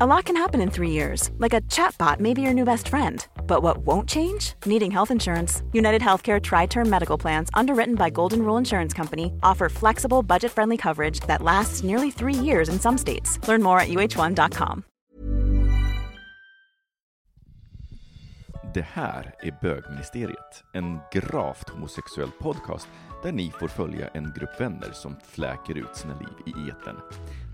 A lot can happen in three years, like a chatbot may be your new best friend. But what won't change? Needing health insurance. United Healthcare Tri Term Medical Plans, underwritten by Golden Rule Insurance Company, offer flexible, budget friendly coverage that lasts nearly three years in some states. Learn more at uh1.com. Det här är Bögministeriet, en gravt homosexuell podcast där ni får följa en grupp vänner som fläker ut sina liv i etern.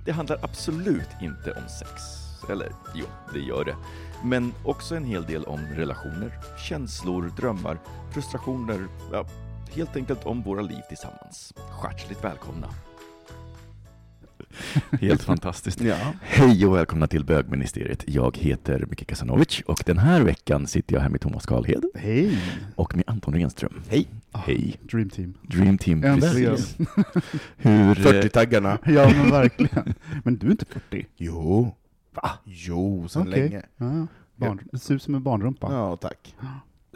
Det handlar absolut inte om sex. Eller jo, det gör det. Men också en hel del om relationer, känslor, drömmar, frustrationer, ja, helt enkelt om våra liv tillsammans. Hjärtligt välkomna! Helt fantastiskt. Ja. Hej och välkomna till Bögministeriet. Jag heter Micke Kasanovic och den här veckan sitter jag här med Thomas Karlhed Hej! och med Anton Renström. Hej! Hej! Dream Team. Dream Team, Äntligen. precis. Hur... eh, 40-taggarna. Ja, men verkligen. Men du är inte 40? Jo. Va? Jo, sen Okej. länge. Ja. Barn, det ser ut som en barnrumpa. Ja, tack.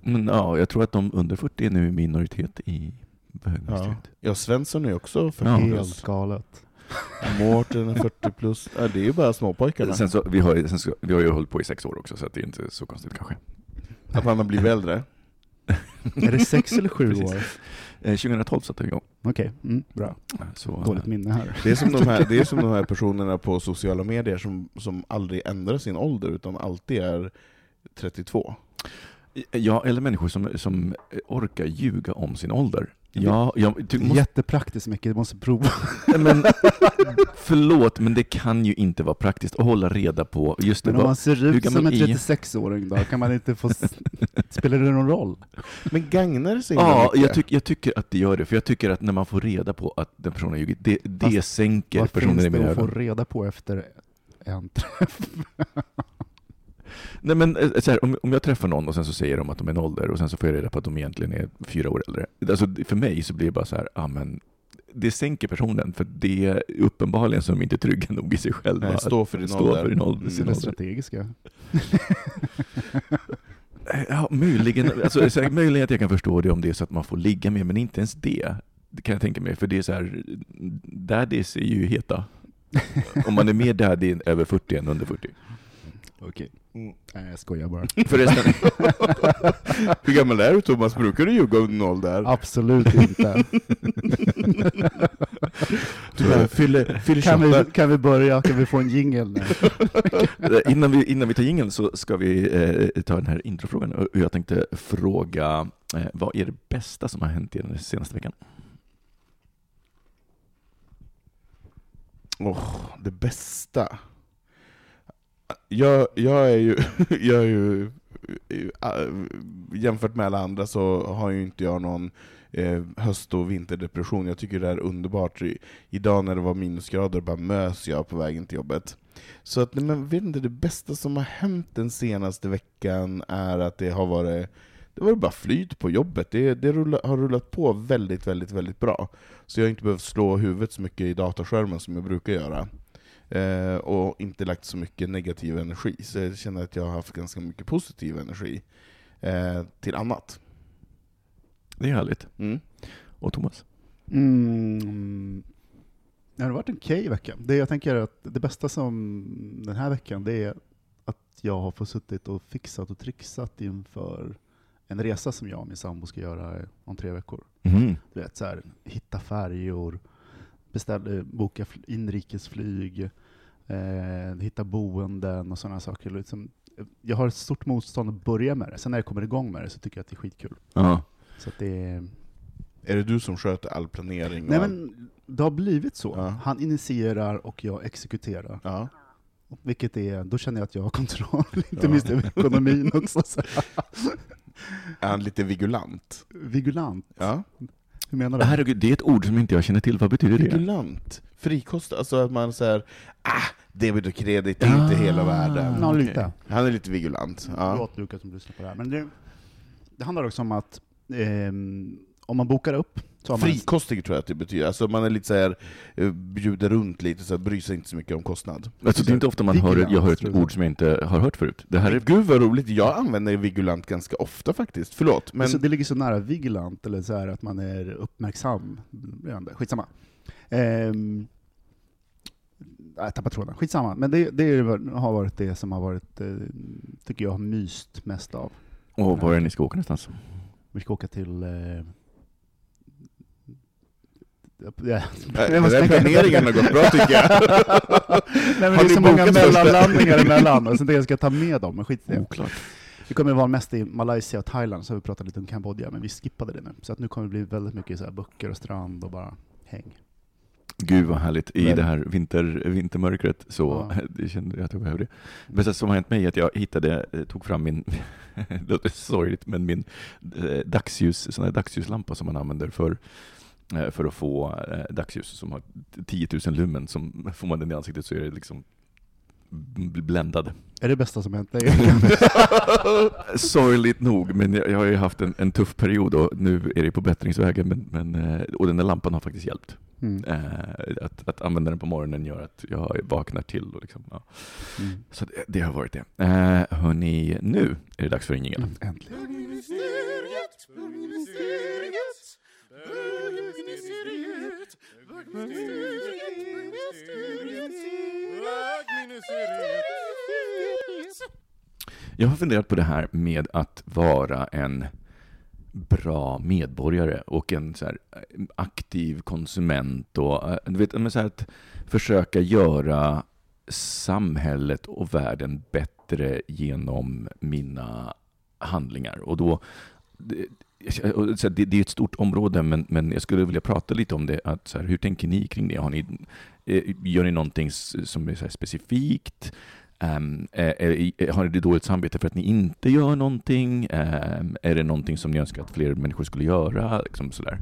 Men ja, jag tror att de under 40 är nu i minoritet i Ja. Bögministeriet. ja, Svensson är ju också 40 Ja. Helt plus. galet. Mårten är 40 plus. Ja, det är ju bara småpojkarna. Sen så, vi, har, ju- sen så, vi har ju hållit på i sex år också, så att det är inte så konstigt kanske. Att man har blivit äldre. Är det sex eller sju år? Eh, 2012 satte vi igång. Okej, mm, bra. Så, Dåligt minne här. Det är som de här, det är som de här personerna på sociala medier som, som aldrig ändrar sin ålder, utan alltid är 32. Ja, eller människor som, som orkar ljuga om sin ålder. Ja, jag ty, måste, Jättepraktiskt mycket, du måste prova. men, förlåt, men det kan ju inte vara praktiskt att hålla reda på just det. Men om vad- man ser ut som en är jag? 36-åring då, kan man inte få... Spelar det någon roll? Men gagnar det så Ja, mycket? jag, tyck, jag tycker att det gör det, för jag tycker att när man får reda på att den personen har ljugit, det, det Fast sänker Vad personen finns i mina det att få ögon. reda på efter en träff? Nej men eh, här, om, om jag träffar någon och sen så säger de att de är en ålder och sen så får jag reda på att de egentligen är fyra år äldre. Alltså för mig så blir det bara så här, men det sänker personen för det är uppenbarligen de inte är trygga nog i sig själva. Nej, stå för din stå ålder. För din ålder, Mm. sin ålder. strategiska. Ja, möjligen, alltså, så här, möjligen att jag kan förstå det om det är så att man får ligga med, men inte ens det. Det kan jag tänka mig, för det är så här, daddies är ju heta. Om man är mer daddy över 40 än under 40. Okej. Mm. Nej, jag skojar bara. Förresten, Hur gammal är du Thomas? Brukar du ljuga om din ålder? Absolut inte. Bara, fyller, fyller Kan 28. vi, kan vi börja? Kan vi få en? Eh, innan, vi, innan vi tar jingeln så ska vi eh, ta den här introfrågan. Och jag tänkte fråga, eh, vad är det bästa som har hänt er den senaste veckan? Åh, det bästa. Jag, jag är ju, jag är ju äh, jämfört med alla andra så har ju inte jag någon eh, höst och vinterdepression. Jag tycker det är underbart. I, idag när det var minusgrader bara mös jag på vägen till jobbet. Så att, nej, men vet inte, det bästa som har hänt den senaste veckan är att det har varit det var bara flyt på jobbet. Det, det rulla, har rullat på väldigt, väldigt, väldigt bra. Så jag har inte behövt slå huvudet så mycket i dataskärmen som jag brukar göra. Eh, och inte lagt så mycket negativ energi. Så jag känner att jag har haft ganska mycket positiv energi eh, till annat. Det är härligt. Mm. Och Thomas? Mm. Det har varit en okej vecka. Det jag tänker är att det bästa som den här veckan, det är att jag har fått suttit och fixat och trixat inför en resa som jag och min sambo ska göra om tre veckor. Mhm. Du vet, så här, hitta färjor, beställa, boka fl- inrikesflyg, eh, hitta boenden och sådana saker. Liksom, jag har ett stort motstånd att börja med det. Sen när jag kommer igång med det så tycker jag att det är skitkul. Ja. Så det är... Är det du som sköter all planering? Nej all- men det har blivit så. Ja. Han initierar och jag exekuterar. Ja. Vilket är, då känner jag att jag har kontroll, inte Ja. minst över ekonomin också. Så. Är han lite vigulant? Vigulant. Ja. Hur menar du? Herregud, det är ett ord som inte jag känner till. Vad betyder det? Vigulant. Frikostig, alltså att man säger ah, debit och kredit, är inte Ah. hela världen. Ja, lite. Han är lite vigulant. Ja. Förlåt Lukas som lyssnar på det här. Men det, det handlar också om att ehm, om man bokar upp en- Frikostig tror jag att det betyder, alltså man är lite så här, eh, bjuder runt lite, så här, bryr sig inte så mycket om kostnad. Alltså, det är inte ofta man hör, jag hör ett ord som jag inte har hört förut. Det här är... Gud vad roligt, jag använder vigulant ganska ofta faktiskt, förlåt. Men Alltså, det ligger så nära vigilant, eller så här att man är uppmärksam. Skitsamma. Ehm, jag tappade tråden. Skitsamma. Men det, det har varit det som har varit, eh, tycker jag, har myst mest av. Och var är det ni ska åka någonstans? Vi ska åka till... Ja, den tänka- planeringen har gått bra tycker jag. Nej, men det är så många mellanlandningar emellan, och så det jag ska ta med dem, men skit i det. Oklart. Vi kommer vara mest i Malaysia och Thailand, så har vi pratat lite om Kambodja, men vi skippade det nu. Så att nu kommer det bli väldigt mycket så här böcker och strand och bara häng. Gud vad härligt. I Men- det här vinter, vintermörkret så Ja. det kände jag att jag behövde det. Det bästa som har hänt mig är att jag hittade, eh, tog fram min, det låter sorgligt, men min eh, dagsljus, sån här dagsljuslampa som man använder för för att få eh, dagsljus som har 10 000 lumen, som får man den i ansiktet så är det liksom bländad. Är det bästa som hänt dig? Sorgligt nog, men jag, jag har ju haft en, en tuff period och nu är det på bättringsvägen, men, men, eh, och den där lampan har faktiskt hjälpt. Mm. Eh, att, att använda den på morgonen gör att jag vaknar till. Och liksom, ja. Mm. Så det, det har varit det. Eh, hörni, nu är det dags för en jingel. Mm, Äntligen. Jag har funderat på det här med att vara en bra medborgare och en så här eh, aktiv konsument och eh, du vet, men så här att försöka göra samhället och världen bättre genom mina handlingar. Och då, det, är ett stort område, men, men jag skulle vilja prata lite om det. Att så här, hur tänker ni kring det? Har ni, eh, gör ni någonting som är specifikt? Um, är, har ni dåligt samvete för att ni inte gör någonting? Ehm, är det någonting som ni önskar att fler människor skulle göra? Liksom sådär.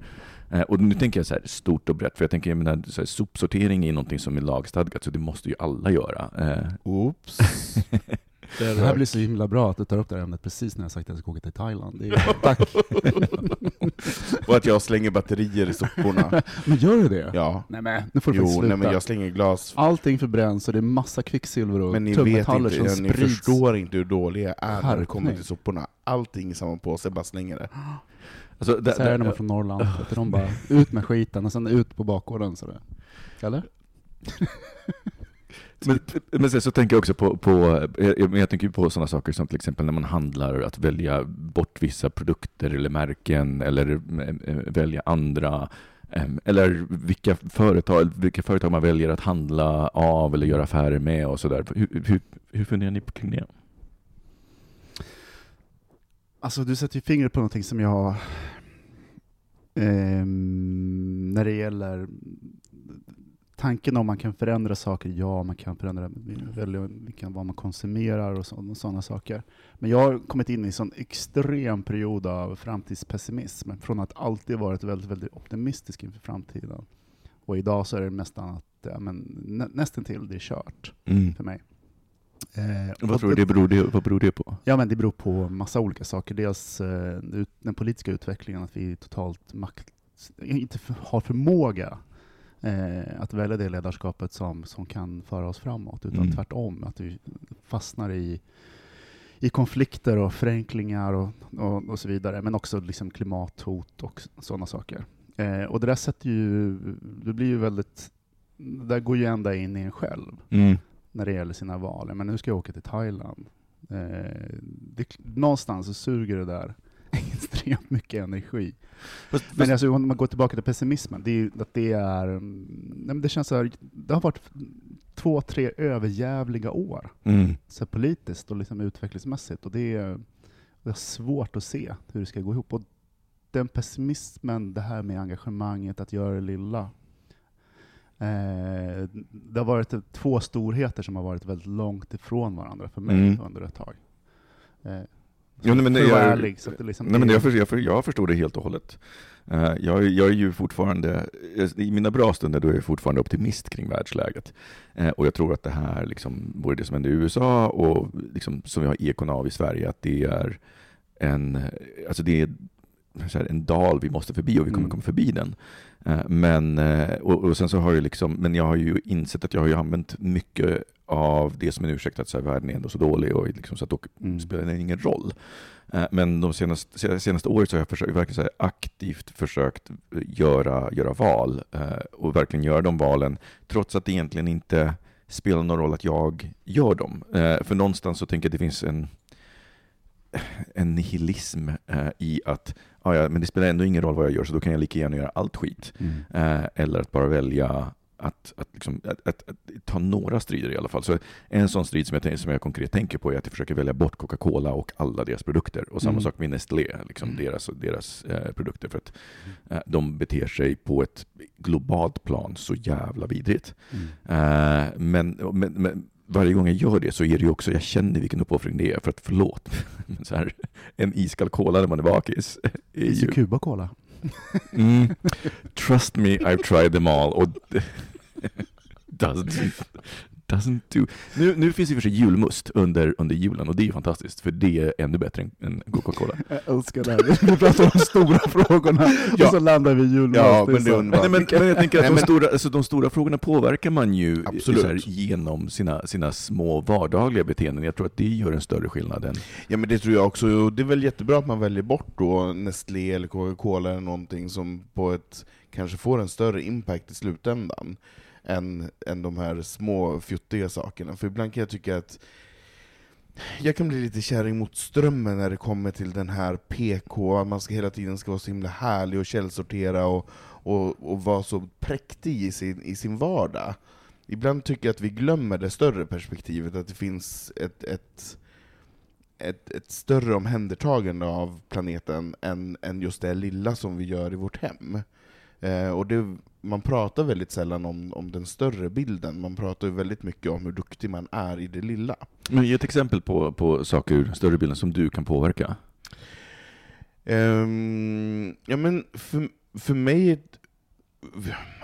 Eh, och nu tänker jag så här stort och brett, för jag tänker jag menar, så här, sopsortering är någonting som är lagstadgat, så det måste ju alla göra. Eh, Oops. Det här blir så himla bra att du tar upp det här ämnet precis när jag sagt att jag ska åka till Thailand. Det är, tack! Och att jag slänger batterier i soporna. Men gör du det? Ja. Nej men, nu får du faktiskt Jo, sluta. nej, men jag slänger glas. Allting förbränns och det är massa kvicksilver och Men ni vet inte, ja, ni förstår inte hur dåliga jag är när det kommer till soporna. Allting i samma påse, bara slänger det. alltså, där- Så är det när man är från Norrland, de bara ut med skiten och sen ut på bakgården. Så det. Eller? Men, men sen så tänker jag också på, på jag, jag tänker på sådana saker som till exempel när man handlar, att välja bort vissa produkter eller märken eller eh, välja andra em, eller vilka företag, vilka företag man väljer att handla av eller göra affärer med och sådär. Hur, hur, hur funderar ni kring det? Alltså du sätter ju fingret på någonting som jag... ehm, när det gäller tanken om man kan förändra saker, ja man kan förändra välja vilka, vad man konsumerar och sådana saker. Men jag har kommit in i en sån extrem period av framtidspessimism, från att alltid varit väldigt, väldigt optimistisk inför framtiden. Och idag så är det nästan att, ja, men, nä, nästan till det är kört för mig. Eh, Vad tror du det beror, det, vad beror det på? Ja, men det beror på massa olika saker. Dels eh, den politiska utvecklingen, att vi totalt makt, inte har förmåga eh, att välja det ledarskapet som, som kan föra oss framåt, utan Mm. tvärtom, att vi fastnar i, i konflikter och förenklingar och, och, och så vidare, men också liksom klimathot och sådana saker. Eh, och det där sätter ju, det blir ju väldigt, det där går ju ända in i en själv Mm. när det gäller sina val. Men nu ska jag åka till Thailand. Eh, det, någonstans så suger det där extremt mycket energi. Fast, Men alltså, om man går tillbaka till pessimismen, det är att det är... mm, Nej, det känns så här, det har varit två, tre överjävliga år mm. så politiskt och liksom utvecklingsmässigt. Och det är, det är svårt att se hur det ska gå ihop. Och den pessimismen, det här med engagemanget, att göra det lilla. Eh, det har varit två storheter som har varit väldigt långt ifrån varandra för mig Mm. under ett tag. Eh, Jo, nej, men jag, ärlig. Så att det liksom nej, men jag, förstår, jag, förstår, jag förstår det helt och hållet. Eh, jag, jag är ju fortfarande, i mina bra stunder då är jag fortfarande optimist kring världsläget. Eh, och jag tror att det här, liksom, både det som händer i USA och liksom, som vi har ekon av i Sverige, att det är en, alltså det är här, en dal vi måste förbi och vi kommer Mm. komma förbi den. Eh, Men, eh, och, och sen så har jag liksom, men jag har ju insett att jag har ju använt mycket av det som en ursäkt att så här, världen är ändå så dålig och liksom, så att då Mm. spelar det ingen roll. Eh, Men de senaste, se- senaste året så har jag försökt, verkligen så här aktivt försökt göra, göra val och verkligen göra de valen trots att det egentligen inte spelar någon roll att jag gör dem. För någonstans så tänker jag att det finns en, en nihilism eh, i att ah, ja, men det spelar ändå ingen roll vad jag gör så då kan jag lika gärna göra allt skit. Mm. Eh, eller att bara välja att, att, liksom, att, att, ta några strider i alla fall. Så en sån strid som jag, som jag konkret tänker på är att jag försöker välja bort Coca-Cola och alla deras produkter. Och samma Mm. sak med Nestlé, liksom Mm. deras, deras eh, produkter. För att eh, de beter sig på ett globalt plan så jävla vidrigt. Mm. Eh, men, men, men varje gång jag gör det så är det ju också, jag känner vilken uppoffring det är. För att förlåt, men så här, en iskall cola när man är bakis är ju. Cuba Cola. Mm, trust me, I've tried them all. Och doesn't, doesn't do. Nu, nu finns och för sig julmust under, under julen och det är ju fantastiskt för det är ännu bättre än, än Coca-Cola. Jag älskar det här. Vi pratar om de stora frågorna Ja. och så landar vi i julmat. Ja, men det är. Nej, men, men jag tänker att de, stora, alltså, de stora frågorna påverkar man ju här, genom sina, sina små vardagliga beteenden. Jag tror att det gör en större skillnad än... Ja men det tror jag också, det är väl jättebra att man väljer bort då Nestlé eller Coca-Cola eller någonting som på ett, kanske får en större impact i slutändan än, än de här små fjuttiga sakerna. För ibland kan jag tycka att jag kan bli lite kärring mot strömmen när det kommer till den här PK, man ska hela tiden ska vara så himla härlig och källsortera och, och, och vara så präktig i sin, i sin vardag. Ibland tycker jag att vi glömmer det större perspektivet, att det finns ett, ett ett, ett större omhändertagande av planeten än, än just det lilla som vi gör i vårt hem. Eh, och det, man pratar väldigt sällan om, om den större bilden, man pratar ju väldigt mycket om hur duktig man är i det lilla. Men ge ett exempel på, på saker ur större bilden som du kan påverka. Ehm, ja men för, för mig,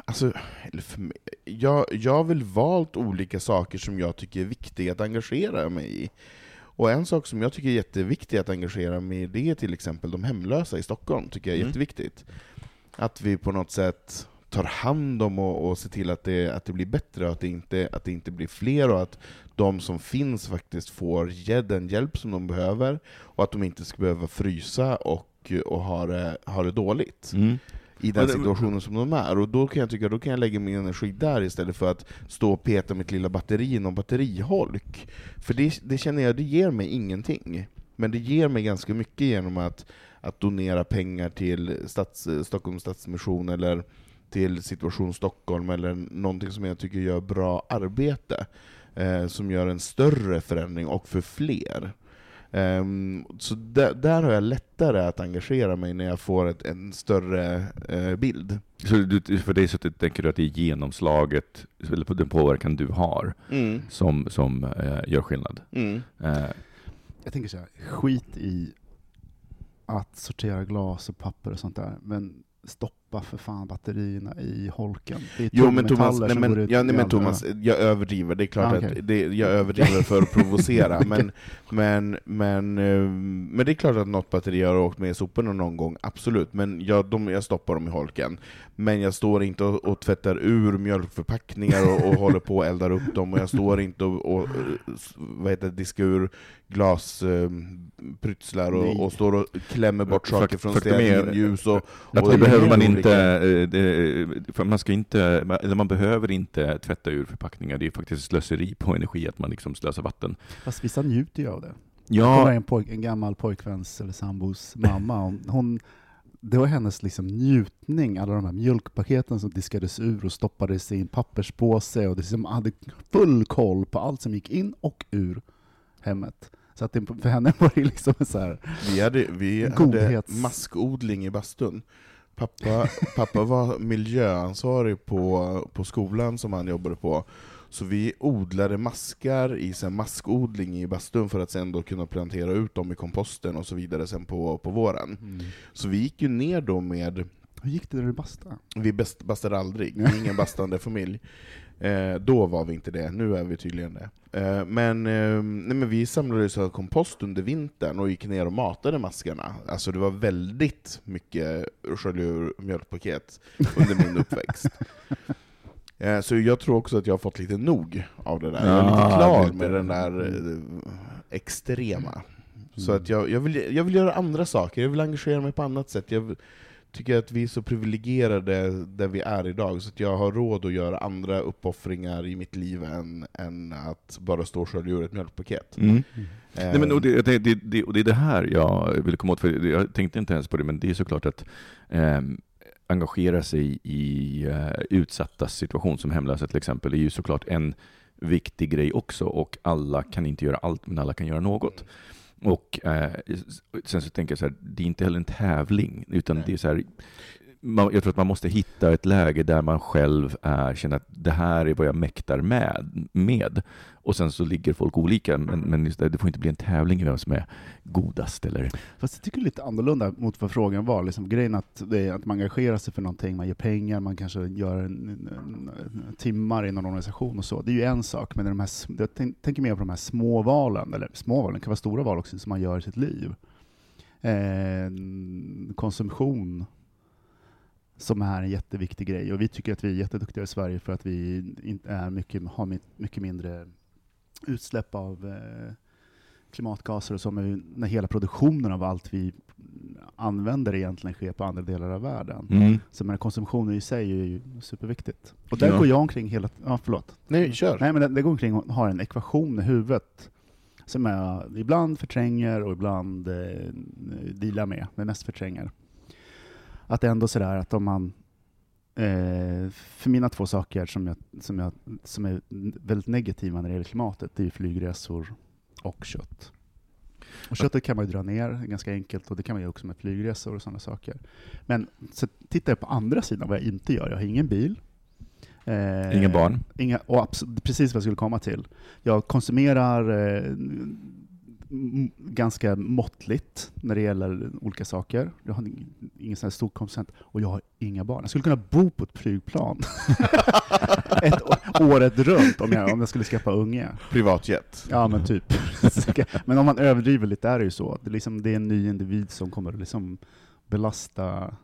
alltså, eller för mig, jag, jag har väl valt olika saker som jag tycker är viktiga att engagera mig i. Och en sak som jag tycker är jätteviktig att engagera mig i, det är till exempel de hemlösa i Stockholm, tycker jag är Mm. jätteviktigt. Att vi på något sätt tar hand om och, och ser till att det, att det blir bättre, och att det, inte, att det inte blir fler, och att de som finns faktiskt får den hjälp som de behöver, och att de inte ska behöva frysa och, och ha, det, ha det dåligt Mm. i den situationen som de är. Och då kan jag tycka då kan jag lägga min energi där istället för att stå och peta mitt lilla batteri i någon batteriholk. För det, det känner jag, det ger mig ingenting. Men det ger mig ganska mycket genom att, att donera pengar till Stats, Stockholms Stadsmission eller till Situation Stockholm eller någonting som jag tycker gör bra arbete. Eh, som gör en större förändring och för fler. Ehm, så där, där har jag lättare att engagera mig när jag får ett, en större eh, bild. Så du, för dig så tänker du att det är genomslaget, eller på den påverkan du har, Mm. som, som eh, gör skillnad? Mm. Eh, Jag tänker så här, skit i att sortera glas och papper och sånt där, men stoppa för fan batterierna i holken. Det är Jo men Thomas, nej, men, ja, nej, men Thomas, jag överdriver, det är klart Ah, okej. att det, jag överdriver för att provocera, men, men, men, eh, men det är klart att något batteri har åkt med i soporna någon gång, absolut, men jag, de, jag stoppar dem i holken. Men jag står inte och, och tvättar ur mjölkförpackningar och, och håller på och eldar upp dem, och jag står inte och, och eh, vad heter det, diskar ur glasprytslar Nej. och, och står och klämmer bort saker från stearinljus och, Att och det behöver man olika- inte, eh, det, för man ska inte, eller man behöver inte tvätta ur förpackningar. Det är faktiskt slöseri på energi att man liksom slösar vatten. Fast vissa njuter ju av det. Ja, en, pojk, en gammal pojkväns eller sambos mamma, hon, hon, det var hennes liksom njutning, alla de här mjölkpaketen som diskades ur och stoppades i en papperspåse och det liksom hade full koll på allt som gick in och ur hemmet. Så att det, för henne var det liksom så här, Vi hade, vi hade Godhets- maskodling i bastun. Pappa, pappa var miljöansvarig på, på skolan som han jobbade på. Så vi odlade maskar i här, maskodling i bastun för att sen då kunna plantera ut dem i komposten och så vidare sen på, på våren. Mm. Så vi gick ju ner då med Hur gick det när du bastade? vi bast, bastade aldrig, vi är ingen bastande familj. Eh, då var vi inte det, nu är vi tydligen det. Eh, men, eh, nej, men vi samlade så kompost under vintern och gick ner och matade maskarna. Alltså det var väldigt mycket skölj mjölkpaket under min uppväxt. Eh, så jag tror också att jag har fått lite nog av det där. Jag är lite klar lite. med den där eh, extrema. Så Mm. att jag, jag, vill, jag vill göra andra saker, jag vill engagera mig på annat sätt. Jag tycker att vi är så privilegierade där vi är idag, så att jag har råd att göra andra uppoffringar i mitt liv än, än att bara stå och skölja ur ett mjölkpaket. Mm. Eh, Nej, men, och, det, det, det, och det är det här jag vill komma åt, för jag tänkte inte ens på det, men det är såklart att ehm, engagera sig i eh, utsatta situation som hemlösa till exempel är ju såklart en viktig grej också och alla kan inte göra allt men alla kan göra något. Och eh, sen så tänker jag så här, det är inte heller en tävling utan det är så här man, jag tror att man måste hitta ett läge där man själv är, känner att det här är vad jag mäktar med, med. Och sen så ligger folk olika, men, men just det, det får inte bli en tävling i vem som är godast. Eller, Fast jag tycker lite annorlunda mot vad frågan var. Liksom, grejen att, det är att man engagerar sig för någonting, man ger pengar, man kanske gör en, en, en, timmar i någon organisation och så. Det är ju en sak, men de här, jag tänk, tänker mer på de här små valen, eller små valen, det kan vara stora val också, som man gör i sitt liv. Eh, konsumtion, som är en jätteviktig grej. Och vi tycker att vi är jätteduktiga i Sverige för att vi inte är mycket, har mycket mindre utsläpp av eh, klimatgaser och så, när hela produktionen av allt vi använder egentligen sker på andra delar av världen. mm. Så men konsumtionen i sig är ju superviktigt. Och där Ja. går jag omkring hela... Ja, förlåt. Nej, kör! Nej, men det, det går omkring och har en ekvation i huvudet som jag ibland förtränger och ibland eh, dealar med, men mest förtränger. Att ändå sådär att om man Eh, för mina två saker som, jag, som, jag, som är väldigt negativa när det gäller klimatet, det är flygresor och kött. Och köttet kan man ju dra ner ganska enkelt, och det kan man göra också med flygresor och sådana saker. Men så tittar jag på andra sidan, vad jag inte gör. Jag har ingen bil. Eh, Inga barn. Inga, och precis vad jag skulle komma till. Jag konsumerar eh, ganska måttligt när det gäller olika saker. Jag har ing- ingen sån här stor konsument och jag har inga barn. Jag skulle kunna bo på ett flygplan ett året runt om jag, om jag skulle skaffa unge. Privatjet. Ja men typ. men om man överdriver lite är det ju så. Det är, liksom, det är en ny individ som kommer att liksom belasta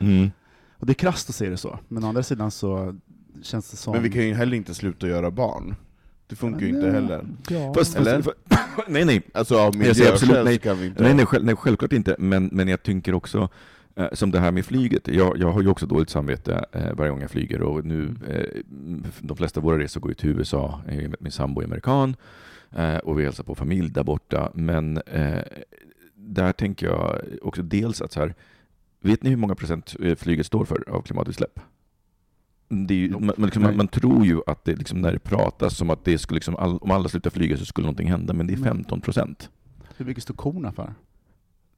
Mm. och det är krasst att se det så, men å andra sidan så känns det som... Men vi kan ju heller inte sluta göra barn. Det funkar ju inte heller. Ja. Fast, Eller? fast, nej, nej. Alltså av miljöskäl nej. så kan vi inte Nej, nej, själv, nej, självklart inte. Men, men jag tänker också, som det här med flyget. Jag, jag har ju också dåligt samvete eh, varje gång jag flyger. Och nu, eh, de flesta av våra resor går ju till USA. Eh, Min sambo är amerikan. Eh, och vi hälsar på familj där borta. Men eh, där tänker jag också dels att så här, vet ni hur många procent eh, flyget står för av klimatutsläpp? Ju, man, liksom, man, man tror ju att det liksom, när det pratas som att det skulle liksom, all, om alla slutar flyga så skulle någonting hända, men det är Nej. 15 procent. Hur mycket står korna för?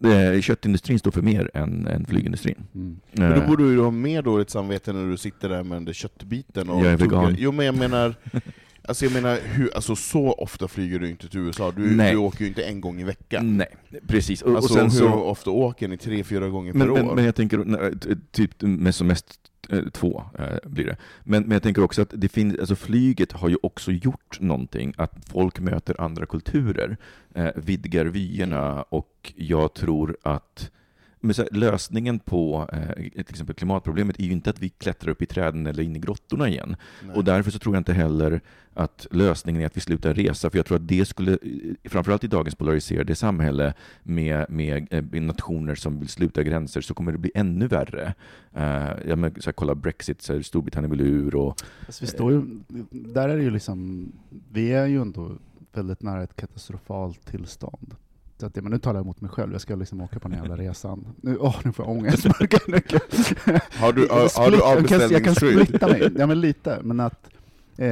Eh, Köttindustrin står för mer än, än flygindustrin. Mm. Men då Eh, borde du ha mer dåligt samvete när du sitter där med den där köttbiten och Jag är tuggar. vegan. Jo men jag menar, alltså jag menar hur, alltså så ofta flyger du inte till USA, du, du åker ju inte en gång i veckan. Nej, precis. Och, Alltså och sen hur så, ofta åker ni? Tre, fyra gånger men, per men, år? men jag tänker, typ med som mest eh, Eh, två eh, blir det. Men, men jag tänker också att det finns, alltså flyget har ju också gjort någonting, att folk möter andra kulturer, eh, vidgar vyerna och jag tror att men så här, lösningen på eh, till exempel klimatproblemet är ju inte att vi klättrar upp i träden eller in i grottorna igen. Nej. Och därför så tror jag inte heller att lösningen är att vi slutar resa, för jag tror att det skulle, framförallt i dagens polariserade samhälle med, med eh, nationer som vill sluta gränser, så kommer det bli ännu värre. Uh, jag men, så här, kolla Brexit, så här, Storbritannien vill ur och... Fast vi står ju, där är det ju liksom, vi är ju ändå väldigt nära ett katastrofalt tillstånd. Så att, men nu talar jag mot mig själv, jag ska liksom åka på den jävla resan. Nu, åh, nu får jag ångest. Har du, har, har du kan, jag kan avbeställningsskydd? splitta mig, ja men lite. Men att eh,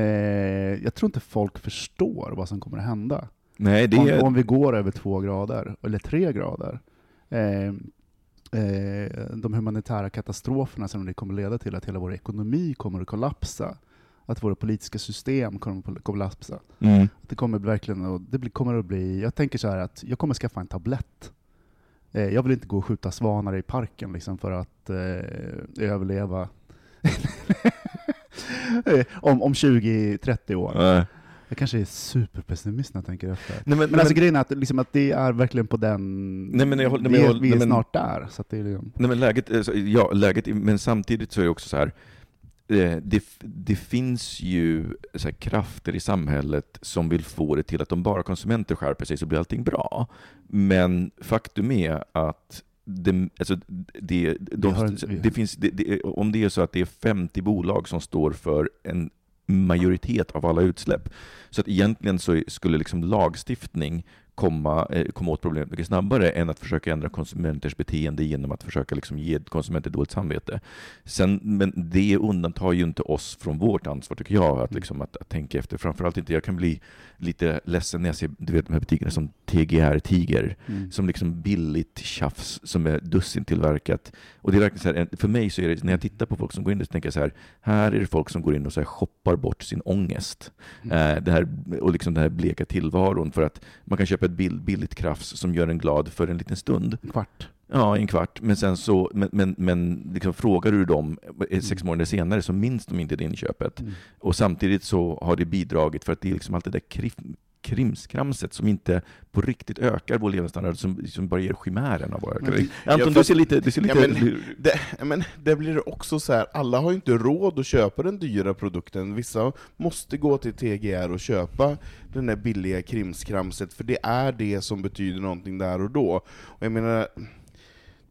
jag tror inte folk förstår vad som kommer att hända. Nej, det Om, om vi går över två grader, eller tre grader. Eh, eh, de humanitära katastroferna som det kommer leda till att hela vår ekonomi kommer att kollapsa. Att våra politiska system kommer att kollapsa. Mm. Det kommer verkligen att, det kommer att bli, jag tänker så här att jag kommer skaffa en tablett. Eh, Jag vill inte gå och skjuta svanar i parken liksom för att eh, överleva Eh, om, om 20-30 år. Nej. Jag kanske är superpessimist när jag tänker efter. Nej, men, Men alltså grejen är att, liksom, att det är verkligen på den... Nej, men jag nej, vi men jag vi är men- snart där. Så att det är liksom, Nej men läget, alltså, ja, läget, men samtidigt så är det också så här, eh, det, det finns ju så här krafter i samhället som vill få det till att om bara konsumenter skärper sig så blir allting bra. Men faktum är att det, alltså, det, de, har det finns, det, om det är så att det är 50 bolag som står för en majoritet av alla utsläpp, så att egentligen så skulle liksom lagstiftning komma, eh, komma åt problemet mycket snabbare än att försöka ändra konsumenters beteende genom att försöka liksom ge konsumenter dåligt samvete. Sen, men det undantar ju inte oss från vårt ansvar, tycker jag, att, liksom, att, att tänka efter. Framförallt inte, jag kan bli lite ledsen när jag ser du vet, de här butikerna som TGR Tiger, mm. som liksom billigt tjafs som är dussintillverkat. Och det är verkligen så här, för mig så är det, när jag tittar på folk som går in, så tänker jag så här, här är det folk som går in och så här shoppar bort sin ångest. Mm. Eh, det här, och liksom den här bleka tillvaron för att man kan köpa ett bill, billigt krafs som gör en glad för en liten stund. En kvart. Ja, en kvart. Men sen så, men, men, men liksom frågar du dem eh, sex månader senare så minns de inte det inköpet. Mm. Och samtidigt så har det bidragit för att det är liksom allt det där krimskramset som inte på riktigt ökar vår levnadsstandard, som, som bara ger chimären av öka. Men- Anton, Ja, du ser lite... Du ser Ja, lite men- Det, ja, men det blir det också så här, alla har ju inte råd att köpa den dyra produkten, vissa måste gå till TGR och köpa den där billiga krimskramset, för det är det som betyder någonting där och då. Och jag menar,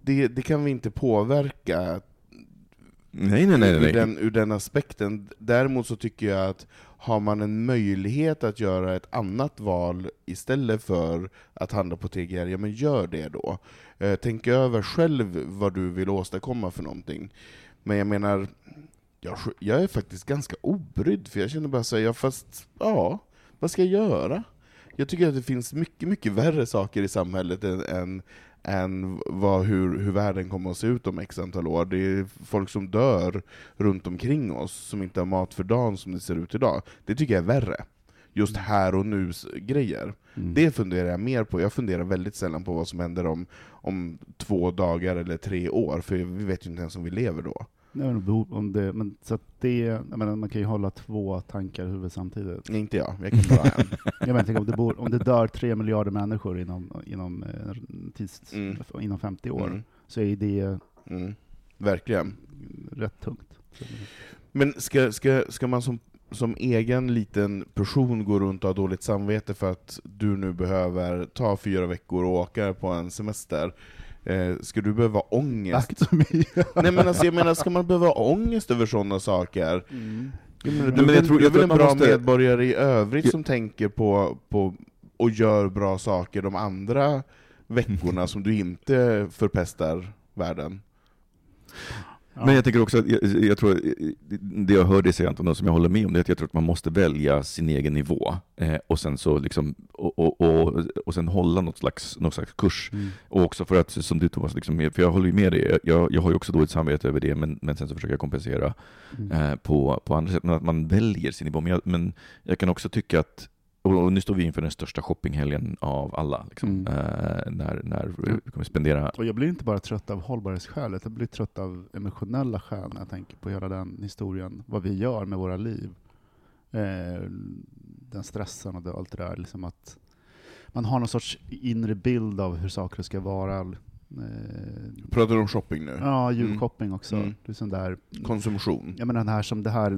det, det kan vi inte påverka nej, nej, nej. ur, nej. den, ur den aspekten. Däremot så tycker jag att har man en möjlighet att göra ett annat val istället för att handla på TGR, ja men gör det då. Eh, tänk över själv vad du vill åstadkomma för någonting. Men jag menar, jag, jag är faktiskt ganska obrydd, för jag känner bara säga, ja, fast ja, vad ska jag göra? Jag tycker att det finns mycket, mycket värre saker i samhället än, än än vad, hur, hur världen kommer att se ut om x antal år. Det är folk som dör runt omkring oss, som inte har mat för dagen som det ser ut idag. Det tycker jag är värre. Just här och nu grejer. Mm. Det funderar jag mer på. Jag funderar väldigt sällan på vad som händer om, om två dagar eller tre år, för vi vet ju inte ens om vi lever då. Nej, men behov- om det, men, så att det, jag menar, man kan ju hålla två tankar i huvudet samtidigt. Nej, inte jag, jag kan bara en. Jag menar, tänk om, det bor, om det dör tre miljarder människor inom, inom, eh, tids, Mm. inom 50 år, Mm. så är det Mm. Verkligen. rätt tungt. Men ska, ska, ska man som, som egen liten person gå runt och ha dåligt samvete för att du nu behöver ta fyra veckor och åka på en semester? Eh, ska du behöva ångest? Nej men alltså jag menar, ska man behöva ångest över sådana saker? Mm. Jag menar, Nej, du, men jag tror- du jag är väl en att man bra måste- medborgare i övrigt Jag- som tänker på, på och gör bra saker de andra veckorna som du inte förpestar världen? Men jag tänker också att, jag, jag tror, det jag hör dig säga Anton, som jag håller med om, det är att jag tror att man måste välja sin egen nivå. Eh, och sen så liksom, och, och, och, och sen hålla något slags, något slags kurs. Mm. Och också för att, som du Thomas, liksom, för jag håller ju med dig, jag, jag har ju också dåligt samvete över det, men, men sen så försöker jag kompensera Mm. eh, på, på andra sätt. Men att man väljer sin nivå. Men jag, men jag kan också tycka att och nu står vi inför den största shoppinghelgen av alla. Liksom, Mm. eh, när, när vi kommer spendera... Och jag blir inte bara trött av hållbarhetsskäl, utan jag blir trött av emotionella skäl när jag tänker på hela den historien, vad vi gör med våra liv. Eh, den stressen och det, allt det där. Liksom att man har någon sorts inre bild av hur saker ska vara. Eh, Pratar du om shopping nu? ja, julshopping också. Mm. Det är sån där, Konsumtion? jag menar den här som det här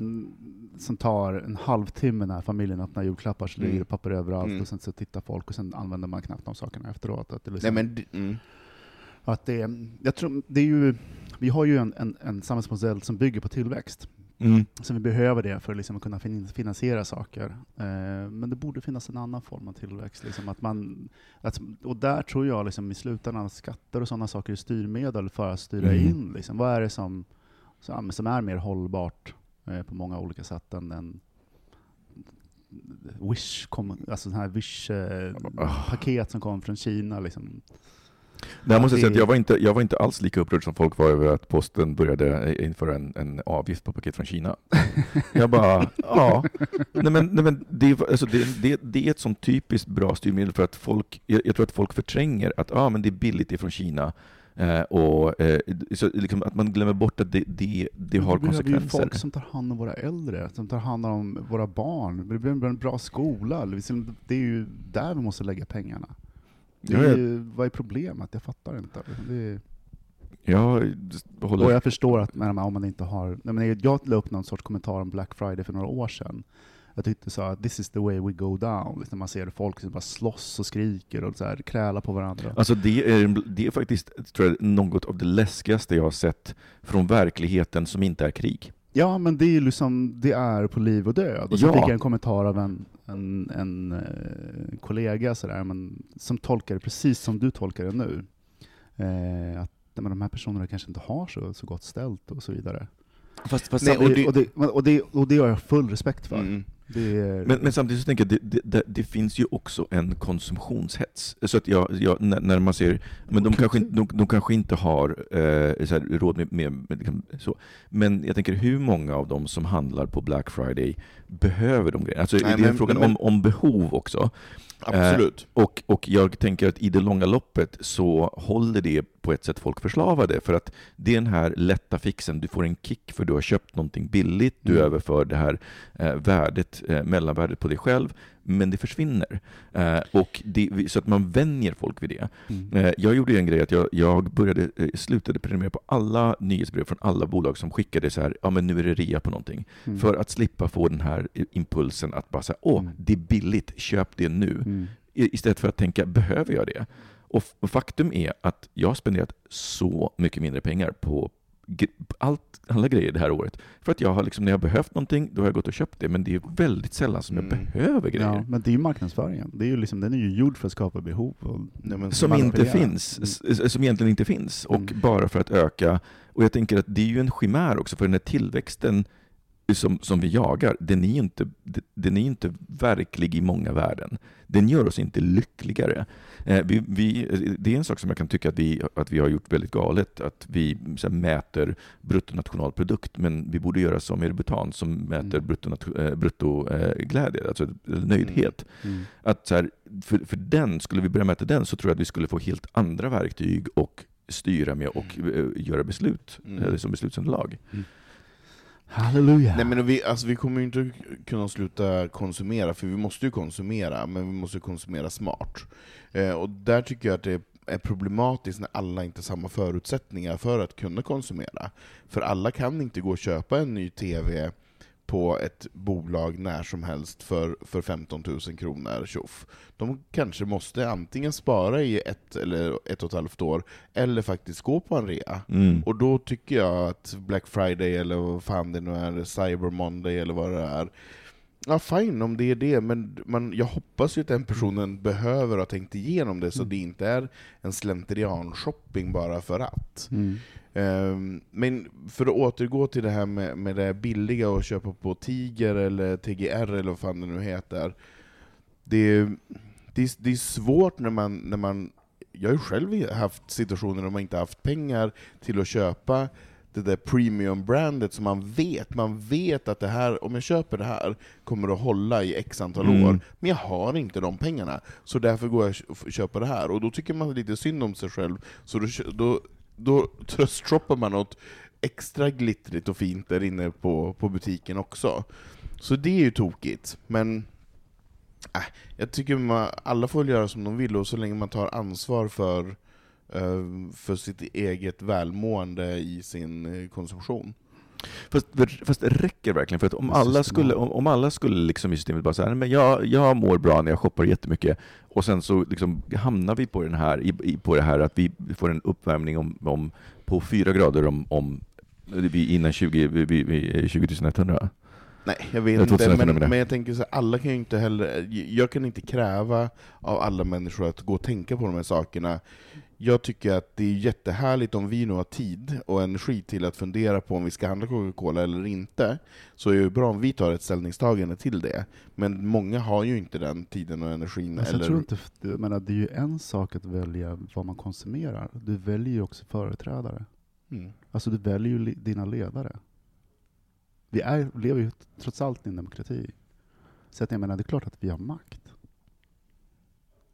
som tar en halvtimme när familjen öppnar julklappar, så ligger Mm. det papper överallt Mm. och sen så tittar folk och sen använder man knappt de sakerna efteråt. Att det liksom, Nej men, mm. att det, jag tror, det är ju, vi har ju en, en, en samhällsmodell som bygger på tillväxt. Mm. Så vi behöver det för liksom att kunna fin- finansiera saker. Eh, men det borde finnas en annan form av tillväxt. Liksom att man, att, och där tror jag liksom i slutändan att skatter och sådana saker är styrmedel för att styra Mm. in. Liksom. Vad är det som, som, är mer hållbart på många olika sätt än en Wish, kom, alltså sån här Ah. Wish-paket som kom från Kina. Liksom. Jag måste det- säga att jag var, inte, jag var inte alls lika upprörd som folk var över att posten började införa en, en avgift på paket från Kina. Jag bara, ja. Nej, men, nej, men det, är- alltså, det, det, det är ett sånt typiskt bra styrmedel för att folk, jag, jag tror att folk förtränger att ah, men det är billigt ifrån Kina. Eh, och eh, så liksom att man glömmer bort att det, det, det har vi behöver ju konsekvenser. folk som tar hand om våra äldre, som tar hand om våra barn. Det behöver en bra skola. Liksom, Det är ju där vi måste lägga pengarna. Det är ju, vad är problemet? Jag fattar inte. Det Jag håller och jag förstår att om man inte har... Jag la upp någon sorts kommentar om Black Friday för några år sedan. Jag tyckte så att this is the way we go down. Liksom man ser folk som bara slåss och skriker och så här, krälar på varandra. Alltså det är, det är faktiskt tror jag, något av det läskigaste jag har sett från verkligheten som inte är krig. Ja, men det är liksom, det är på liv och död. Och så Ja. fick jag en kommentar av en, en, en eh, kollega sådär, men, som tolkar det precis som du tolkar det nu. Eh, att men de här personerna kanske inte har så, så gott ställt och så vidare. Fast, fast Nej, och, och det, det- och, det, och, det, och det har jag full respekt för. Mm. Är, Men, men samtidigt så tänker jag det, det, det finns ju också en konsumtionshets. Så att jag, jag, när, när man ser, men de kanske, inte- de, de kanske inte har eh, så här, råd med, med, med liksom, så. Men jag tänker hur många av dem som handlar på Black Friday behöver de grejerna? Alltså, Nej, det är men- frågan men- om, om behov också. Absolut. Och, och jag tänker att i det långa loppet så håller det på ett sätt folk förslavade, för att det är den här lätta fixen, du får en kick för du har köpt någonting billigt, du Mm. överför det här eh, värdet, eh, mellanvärdet på dig själv, men det försvinner. Eh, och det, så att man vänjer folk vid det. mm. Eh, Jag gjorde en grej att jag, jag började, eh, slutade prenumerera på alla nyhetsbrev från alla bolag som skickade så här, ja men nu är det rea på någonting. Mm. För att slippa få den här impulsen att bara säga, åh, Mm. det är billigt, köp det nu. Mm. Istället för att tänka, behöver jag det? Och faktum är att jag har spenderat så mycket mindre pengar på allt, alla grejer det här året. För att jag har liksom, när jag har behövt någonting, då har jag gått och köpt det. Men det är väldigt sällan som jag Mm. behöver grejer. Ja, men det är ju marknadsföringen. Det är ju liksom, den är ju gjord för att skapa behov. Och Nej, men som inte finns, Mm. som egentligen inte finns, och Mm. bara för att öka. Och jag tänker att det är ju en chimär också, för den här tillväxten som, som vi jagar, den är inte, den är inte verklig i många värden. Den gör oss inte lyckligare. Eh, vi, vi, det är en sak som jag kan tycka att vi, att vi har gjort väldigt galet, att vi här, mäter bruttonationalprodukt, men vi borde göra som Erbutan som mäter Mm. bruttoglädje, alltså nöjdhet. Mm. Att så här, för, för den, skulle vi börja mäta den så tror jag att vi skulle få helt andra verktyg och styra med och eh, göra beslut Mm. som beslutsunderlag. Halleluja! Nej men vi, alltså, vi kommer ju inte kunna sluta konsumera, för vi måste ju konsumera, men vi måste konsumera smart. Eh, och där tycker jag att det är problematiskt när alla inte har samma förutsättningar för att kunna konsumera. För alla kan inte gå och köpa en ny TV på ett bolag när som helst för, för 15 000 kronor tjoff. De kanske måste antingen spara i ett eller ett och ett halvt år, eller faktiskt gå på en rea. Mm. Och då tycker jag att Black Friday, eller vad fan det nu är, Cyber Monday eller vad det är, ja fine om det är det, men man, jag hoppas ju att den personen behöver ha tänkt igenom det, så det inte är en slentrian-shopping bara för att. Mm. Ehm, men för att återgå till det här med, med det billiga att köpa på Tiger eller TGR eller vad fan det nu heter. Det är, det är, det är svårt när man, när man... Jag har ju själv haft situationer där man inte haft pengar till att köpa det där premium-brandet som man vet, man vet att det här, om jag köper det här, kommer att hålla i x antal Mm. år, men jag har inte de pengarna, så därför går jag och köper det här. Och då tycker man lite synd om sig själv, så då, då, då tröstshoppar man något extra glittrigt och fint där inne på, på butiken också. Så det är ju tokigt, men äh, jag tycker man, alla får göra som de vill, och så länge man tar ansvar för, eh, för sitt eget välmående i sin eh, konsumtion. Fast, fast det räcker verkligen, för att om alla skulle, om, om alla skulle liksom i systemet bara säga men jag, jag mår bra när jag shoppar jättemycket, och sen så liksom hamnar vi på, den här, i, i, på det här att vi får en uppvärmning om, om, på fyra grader om, om vi, innan 20, vi, vi, vi, 20 100. Nej, jag vet inte, men, men jag tänker så här, alla kan ju inte heller, jag kan inte kräva av alla människor att gå och tänka på de här sakerna. Jag tycker att det är jättehärligt om vi nu har tid och energi till att fundera på om vi ska handla Coca-Cola eller inte, så är det ju bra om vi tar ett ställningstagande till det. Men många har ju inte den tiden och energin. Alltså, eller... jag tror inte, jag menar, det är ju en sak att välja vad man konsumerar. Du väljer ju också företrädare. Mm. Alltså du väljer ju dina ledare. Vi är, lever ju trots allt i en demokrati. Så att jag menar, det är klart att vi har makt.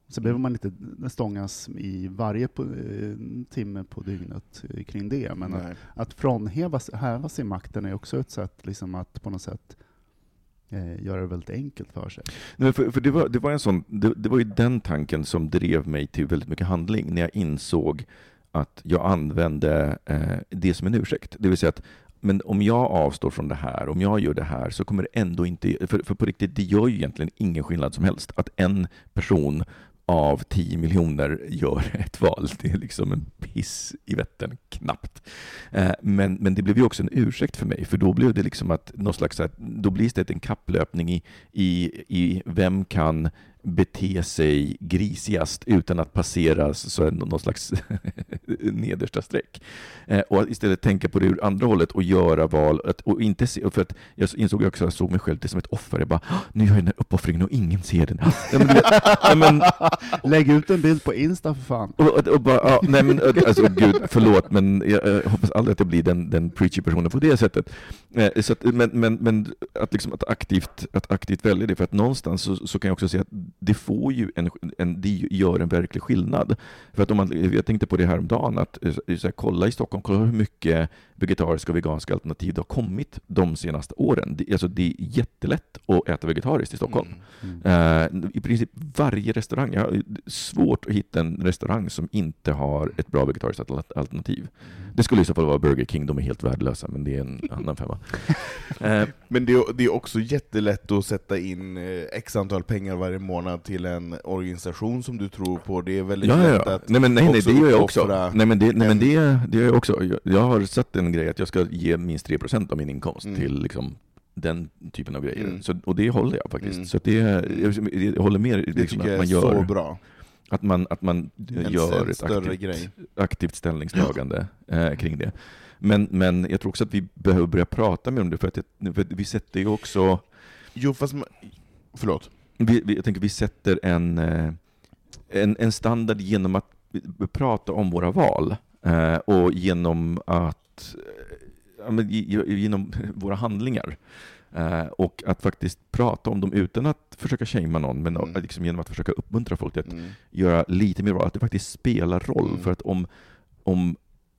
Så behöver man inte stångas i varje på, eh, timme på dygnet eh, kring det. Men att, att frånhäva häva sig makten är också ett sätt liksom, att på något sätt eh, göra det väldigt enkelt för sig. Nej, för, för det, var, det, var en sån, det, det var ju den tanken som drev mig till väldigt mycket handling, när jag insåg att jag använde eh, det som en ursäkt. Det vill säga att men om jag avstår från det här, om jag gör det här, så kommer det ändå inte... För, för på riktigt, det gör ju egentligen ingen skillnad som helst. Att en person av 10 miljoner gör ett val. Det är liksom en piss i vätten, knappt. Eh, men, men det blev ju också en ursäkt för mig, för då blev det liksom att någon slags, då blir det en kapplöpning i, i, i vem kan bete sig grisigast utan att passera så någon slags nedersta streck. Eh, och istället tänka på det ur andra hållet och göra val. Att, och inte se, för att jag insåg också att jag såg mig själv som ett offer. Jag bara, "Ah, nu gör jag den här uppoffringen och ingen ser den. Ja, men, ja, men, Lägg ut en bild på Insta för fan. och, och, och bara, ja, nej men alltså gud, förlåt, men jag, jag hoppas aldrig att jag blir den, den preachy personen på det sättet. Eh, så att, men men, men att, liksom, att, aktivt, att aktivt välja det, för att någonstans så, så kan jag också se att det får ju en, en, det gör en verklig skillnad. För att om man, jag tänkte på det här om dagen att eh, så här, kolla i Stockholm, kolla hur mycket vegetariska och veganska alternativ det har kommit de senaste åren. Det, alltså, det är jättelätt att äta vegetariskt i Stockholm. Mm. Mm. Eh, I princip varje restaurang. Jag har svårt att hitta en restaurang som inte har ett bra vegetariskt al- alternativ. Det skulle i så fall vara Burger King, de är helt värdelösa, men det är en annan femma. Eh, Men det är, det är också jättelätt att sätta in eh, x antal pengar varje månad till en organisation som du tror på. Det är väldigt ja, lätt ja. att Nej, men, nej, nej, det gör jag också. Nej, men det, nej, men en- det, det gör jag också. Jag, jag har satt en grej att jag ska ge minst 3% av min inkomst Mm. till liksom, den typen av grejer. Mm. Så, och det håller jag faktiskt. Mm. Så det, jag, jag håller med Det liksom, tycker att jag man är gör, så bra. att man, att man En, gör en ett större aktivt, aktivt ställningstagande eh, kring det. Men, men jag tror också att vi behöver börja prata mer om det, för att, jag, för att vi sätter ju också... Jo, fast man, Förlåt. Vi, vi, jag tänker vi sätter en, eh, en, en standard genom att prata om våra val, eh, och genom att eh, ge- genom våra handlingar. Eh, och att faktiskt prata om dem utan att försöka shamea någon, men Mm. liksom genom att försöka uppmuntra folk till att Mm. göra lite mer val, att det faktiskt spelar roll. Mm. För att om, om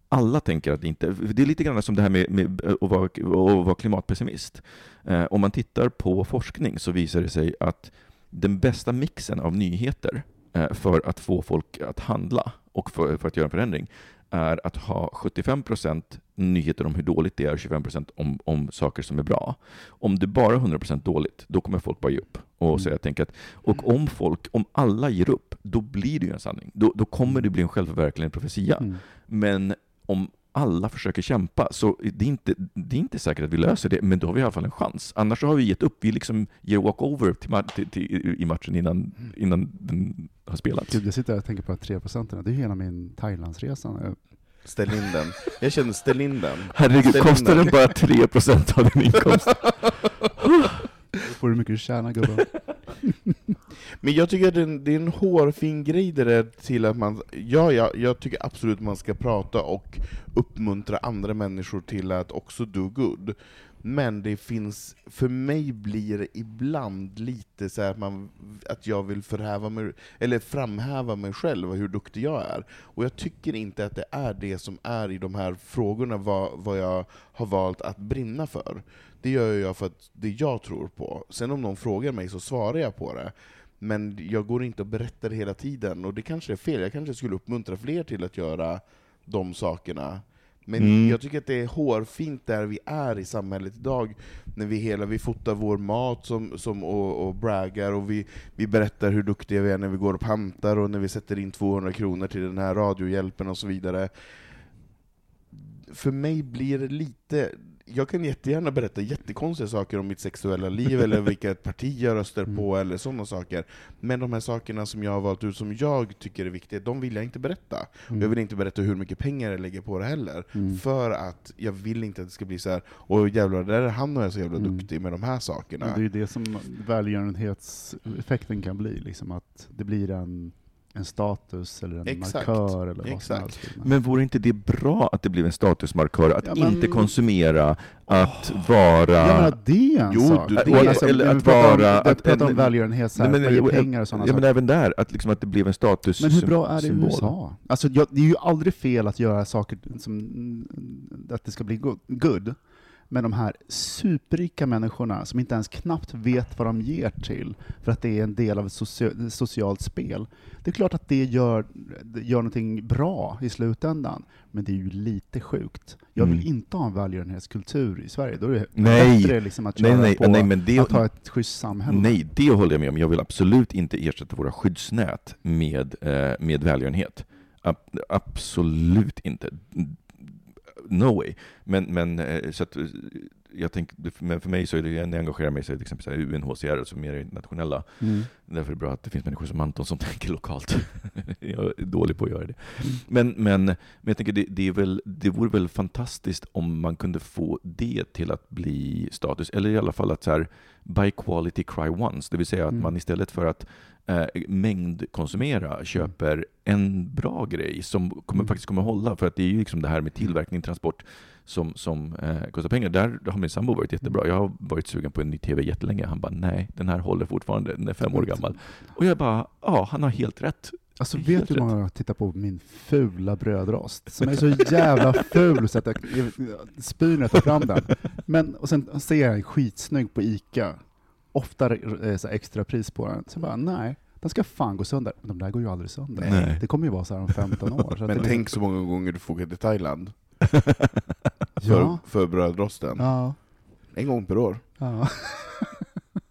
alla tänker att det inte... Det är lite grann som det här med, med att, vara, att vara klimatpessimist. Eh, om man tittar på forskning så visar det sig att den bästa mixen av nyheter eh, för att få folk att handla och för, för att göra en förändring är att ha 75% nyheter om hur dåligt det är och 25% om, om saker som är bra. Om det bara är 100% dåligt, då kommer folk bara ge upp. Och, Mm. säga, tänka att, och om folk, om alla ger upp, då blir det ju en sanning. Då, då kommer det bli en självförverkligande profetia. Mm. Men om alla försöker kämpa, så det är, inte, det är inte säkert att vi löser det, men då har vi i alla fall en chans. Annars så har vi gett upp. Vi liksom ger walkover till, till, till, i matchen innan, innan den har spelats. Gud, jag sitter och tänker på att 3 procenten, det är hela min Thailandsresa. Ställ in den. Jag känner, ställ in den. Herregud, Ställ in kostar den. den bara 3% av din inkomst? Då får du mycket du tjänar gubben. Men jag tycker att det är en, det är en hårfin grej det där till att man, ja, ja, jag tycker absolut man ska prata och uppmuntra andra människor till att också do good. Men det finns, för mig blir det ibland lite så här att, man, att jag vill förhäva mig, eller framhäva mig själv och hur duktig jag är. Och jag tycker inte att det är det som är i de här frågorna vad, vad jag har valt att brinna för. Det gör jag för att det jag tror på. Sen om någon frågar mig så svarar jag på det. Men jag går inte och berättar det hela tiden, och det kanske är fel. Jag kanske skulle uppmuntra fler till att göra de sakerna. Men Mm. jag tycker att det är hårfint där vi är i samhället idag, när vi hela vi fotar vår mat som, som, och, och braggar, och vi, vi berättar hur duktiga vi är när vi går och pantar, och när vi sätter in 200 kronor till den här radiohjälpen och så vidare. För mig blir det lite... jag kan jättegärna berätta jättekonstiga saker om mitt sexuella liv, eller vilket parti jag röstar på, Mm. eller sådana saker. Men de här sakerna som jag har valt ut som jag tycker är viktiga, de vill jag inte berätta. Mm. Jag vill inte berätta hur mycket pengar jag lägger på det heller. Mm. För att jag vill inte att det ska bli så här. och jävlar, där är han och jag så jävla Mm. duktig med de här sakerna. Men det är ju det som välgörenhetseffekten kan bli, liksom att det blir en, en status eller en Exakt. markör eller vad Exakt. som helst. Men vore inte det bra att det blev en statusmarkör? Att Ja, men- inte konsumera, att vara... Jag menar, det är en Jo, sak. du- Men det- alltså, eller att om, vara- vi att- pratar om en- välgörenhet, så här, Nej, men- att ge pengar och sådana ja, men saker. även där, att, liksom att det blev en status Men hur bra är det i. USA? Alltså, jag, det är ju aldrig fel att göra saker som att det ska bli go- good. Men de här superrika människorna som inte ens knappt vet vad de ger till, för att det är en del av ett socia- socialt spel. Det är klart att det gör, gör någonting bra i slutändan, men det är ju lite sjukt. Jag vill Mm. inte ha en välgörenhetskultur i Sverige. Då är det Nej. bättre liksom att Nej, köra nej, på nej, men det- att ha ett schysst samhälle. Nej, det håller jag med om. Jag vill absolut inte ersätta våra skyddsnät med, eh, med välgörenhet. Ab- absolut inte. No way. Men, men, eh, så att, eh, jag tänker, men för mig så är det, när jag engagerar mig så är det till exempel så UNHCR, alltså mer internationella. Mm. Därför är det bra att det finns människor som Anton som tänker lokalt. jag är dålig på att göra det. Men, men, men jag tänker det, det, är väl, det vore väl fantastiskt om man kunde få det till att bli status, eller i alla fall att så här, buy quality cry once, det vill säga att Mm. man istället för att eh, mängdkonsumera köper en bra grej som kommer, Mm. faktiskt kommer hålla, för att det är ju liksom det här med tillverkning, transport som, som eh, kostar pengar. Där har min sambo varit jättebra. Jag har varit sugen på en ny TV jättelänge. Han bara, nej, den här håller fortfarande, den är fem år gammal. Och jag bara, ja, han har helt rätt. Alltså Helt vet du hur många jag tittar på min fula brödrost? Som är så jävla ful så att jag spyr när jag tar fram den. Men, och sen ser jag en skitsnygg på ICA, ofta eh, så extra pris på den. Så jag bara, nej, den ska fan gå sönder. Men de där går ju aldrig sönder. Nej. Det kommer ju vara så här om 15 år. Så att Men det tänk så många gånger du får åka till Thailand för, Ja. för brödrosten. Ja. En gång per år. ja.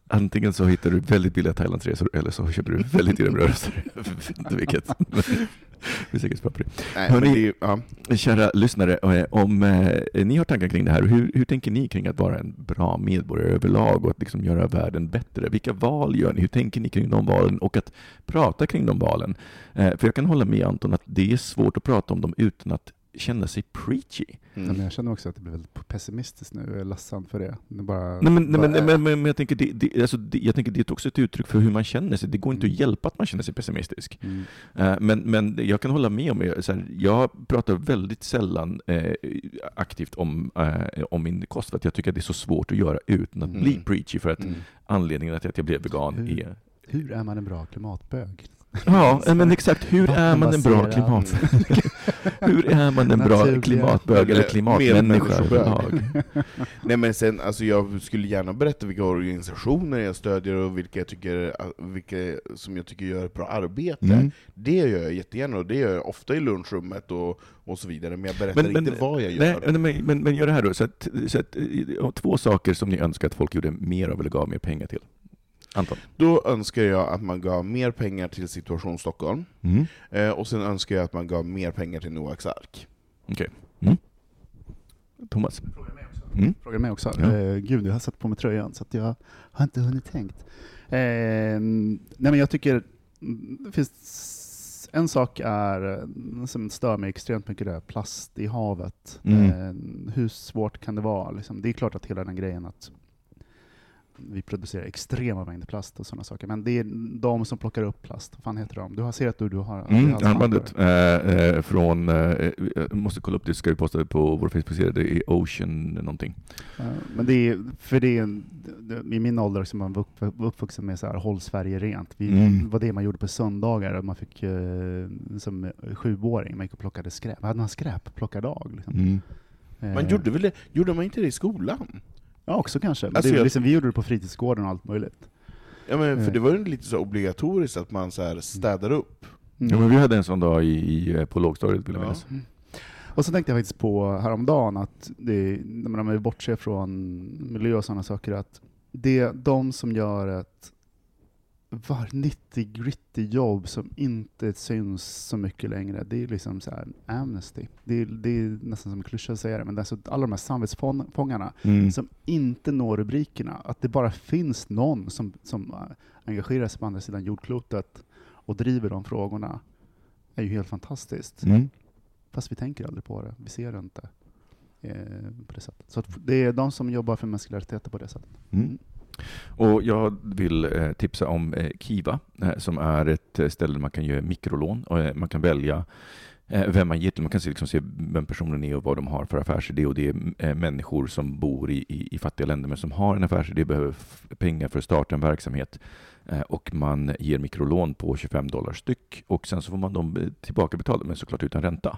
Antingen så hittar du väldigt billiga Thailandsresor eller så köper du väldigt dyra brödrostar. Inte vilket. Vi är säkert på. Nej, men det, är- ja. Kära lyssnare, eh, om eh, ni har tankar kring det här, hur, hur tänker ni kring att vara en bra medborgare överlag och att liksom göra världen bättre? Vilka val gör ni? Hur tänker ni kring de valen och att prata kring de valen? Eh, för jag kan hålla med Anton att det är svårt att prata om dem utan att känna sig preachy. Mm. Men jag känner också att det blir väldigt pessimistiskt nu. Ledsen för det. det bara, Nej, men, nej, bara men, är. men, men, men jag tänker det, det, alltså, det, jag tänker det är också ett uttryck för hur man känner sig. Det går inte att Mm. hjälpa att man känner sig pessimistisk. Mm. Eh, Men, men jag kan hålla med om, så här, jag pratar väldigt sällan eh, aktivt om, eh, om min kost, för att jag tycker att det är så svårt att göra utan att Mm. bli preachy, för att Mm. anledningen till att jag blev vegan Hur? är... Hur är man en bra klimatbög? Ja, eh, men exakt. Hur är man en bra klimat... hur är man en bra klimatbög eller klimatmänniska? Nej men sen, alltså jag skulle gärna berätta vilka organisationer jag stödjer och vilka, jag tycker, vilka som jag tycker gör ett bra arbete. Mm. Det gör jag jättegärna, och det gör jag ofta i lunchrummet och, och så vidare, men jag berättar Men- men- inte vad jag gör. Nej, men, men, men gör det här då. Så att, så att, eh, två saker som ni önskar att folk gjorde mer av eller gav mer pengar till. Anton? Då önskar jag att man gav mer pengar till Situation Stockholm, Mm. eh, och sen önskar jag att man gav mer pengar till Noaks ark. Okej. Mm. Thomas? Mm. Frågar mig också. Ja. Eh, gud, jag har satt på mig tröjan så att jag har inte hunnit tänkt. Eh, nej men jag tycker det finns en sak är, eh, som stör mig extremt mycket, det är plast i havet. Mm. Eh, hur svårt kan det vara? Liksom? Det är klart att hela den grejen att vi producerar extrema mängder plast och sådana saker, men det är de som plockar upp plast. Vad fan heter de? Du har sett att du, du har Mm, halsband armbandet dig. eh, eh, från, eh, jag måste kolla upp det, ska vi posta på vår Facebook-sida, det är Ocean någonting. Ja, Men det är, för det är, det- i min ålder som man var upp- uppvuxen med så här, håll Sverige rent. Vi, Mm. Det var det man gjorde på söndagar, man fick eh, som eh, sjuåring, man gick och plockade skräp. Man hade en skräpplockardag. Liksom. Mm. Man Eh, gjorde väl det, gjorde man inte det i skolan? Ja, också kanske. Men Alltså, det, jag- liksom, vi gjorde det på fritidsgården och allt möjligt. Ja, men, för Nej. det var ju lite så obligatoriskt att man så här städar upp. Mm. Ja, men vi hade en sån dag i, i, eh, på lågstadiet, vill jag Ja. minnas. Och så tänkte jag faktiskt på häromdagen att det, när man- när man bortser från miljö och sådana saker, att det är de som gör ett var 90 gritty jobb som inte syns så mycket längre. Det är liksom så här amnesty. Det är, det är nästan som en klyscha att säga det, men alltså alla de här samvetsfångarna Mm. som inte når rubrikerna. Att det bara finns någon som, som äh, engagerar sig på andra sidan jordklotet och driver de frågorna är ju helt fantastiskt. Mm. Fast vi tänker aldrig på det. Vi ser det inte eh, på det sättet. Så det är de som jobbar för mänskliga rättigheter på det sättet. Mm. Och jag vill eh, tipsa om eh, Kiva, eh, som är ett ställe där man kan göra mikrolån. Och, man kan välja vem man ger till. Man kan se, liksom, se vem personen är och vad de har för affärsidé. Och det är människor som bor i, i, i fattiga länder men som har en affärsidé, behöver pengar för att starta en verksamhet. Och man ger mikrolån på 25 dollar styck och sen så får man dem tillbaka betalda, men såklart utan ränta.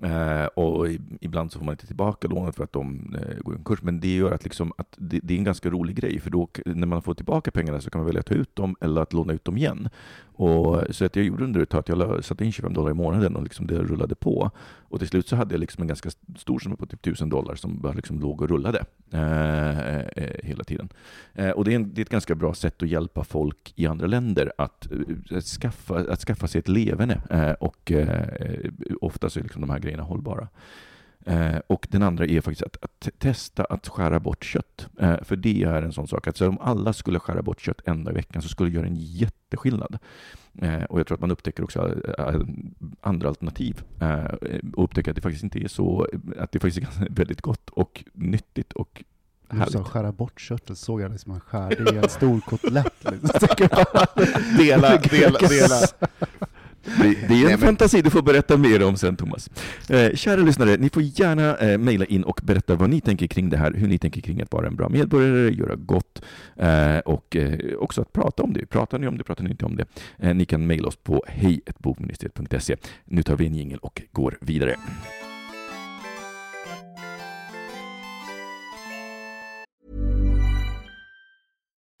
Eh, och ibland så får man inte tillbaka lånet för att de eh, går i konkurs, men det gör att, liksom, att det, det är en ganska rolig grej, för då när man får tillbaka pengarna så kan man välja att ta ut dem eller att låna ut dem igen. Och, så att jag gjorde under ett tag att jag satte in 25 dollar i månaden och liksom det rullade på. Och till slut så hade jag liksom en ganska stor summa på typ 1000 dollar som bara liksom låg och rullade eh, eh, eh, hela tiden. Eh, och det är, en, det är ett ganska bra sätt att hjälpa folk i andra länder att, eh, att, skaffa, att skaffa sig ett leverne. Eh, och eh, eh ofta så är liksom de här grejerna hållbara. Eh, och den andra är faktiskt att, att testa att skära bort kött. Eh, för det är en sån sak att så om alla skulle skära bort kött en dag i veckan så skulle det göra en jätteskillnad. Eh, och jag tror att man upptäcker också eh, andra alternativ eh, och upptäcker att det faktiskt inte är så, att det faktiskt är väldigt gott och nyttigt och Du sa härligt. skära bort köttet, såg jag liksom man skär det i en stor kotlett. Liksom. Dela, dela, dela. Det, är en fantasi du får berätta mer om sen, Thomas. Eh, kära lyssnare, ni får gärna eh, mejla in och berätta vad ni tänker kring det här, hur ni tänker kring att vara en bra medborgare, göra gott eh, och eh, också att prata om det. Pratar ni om det, pratar ni inte om det? Eh, ni kan mejla oss på hejbokministeriet.se. Nu tar vi en jingel och går vidare.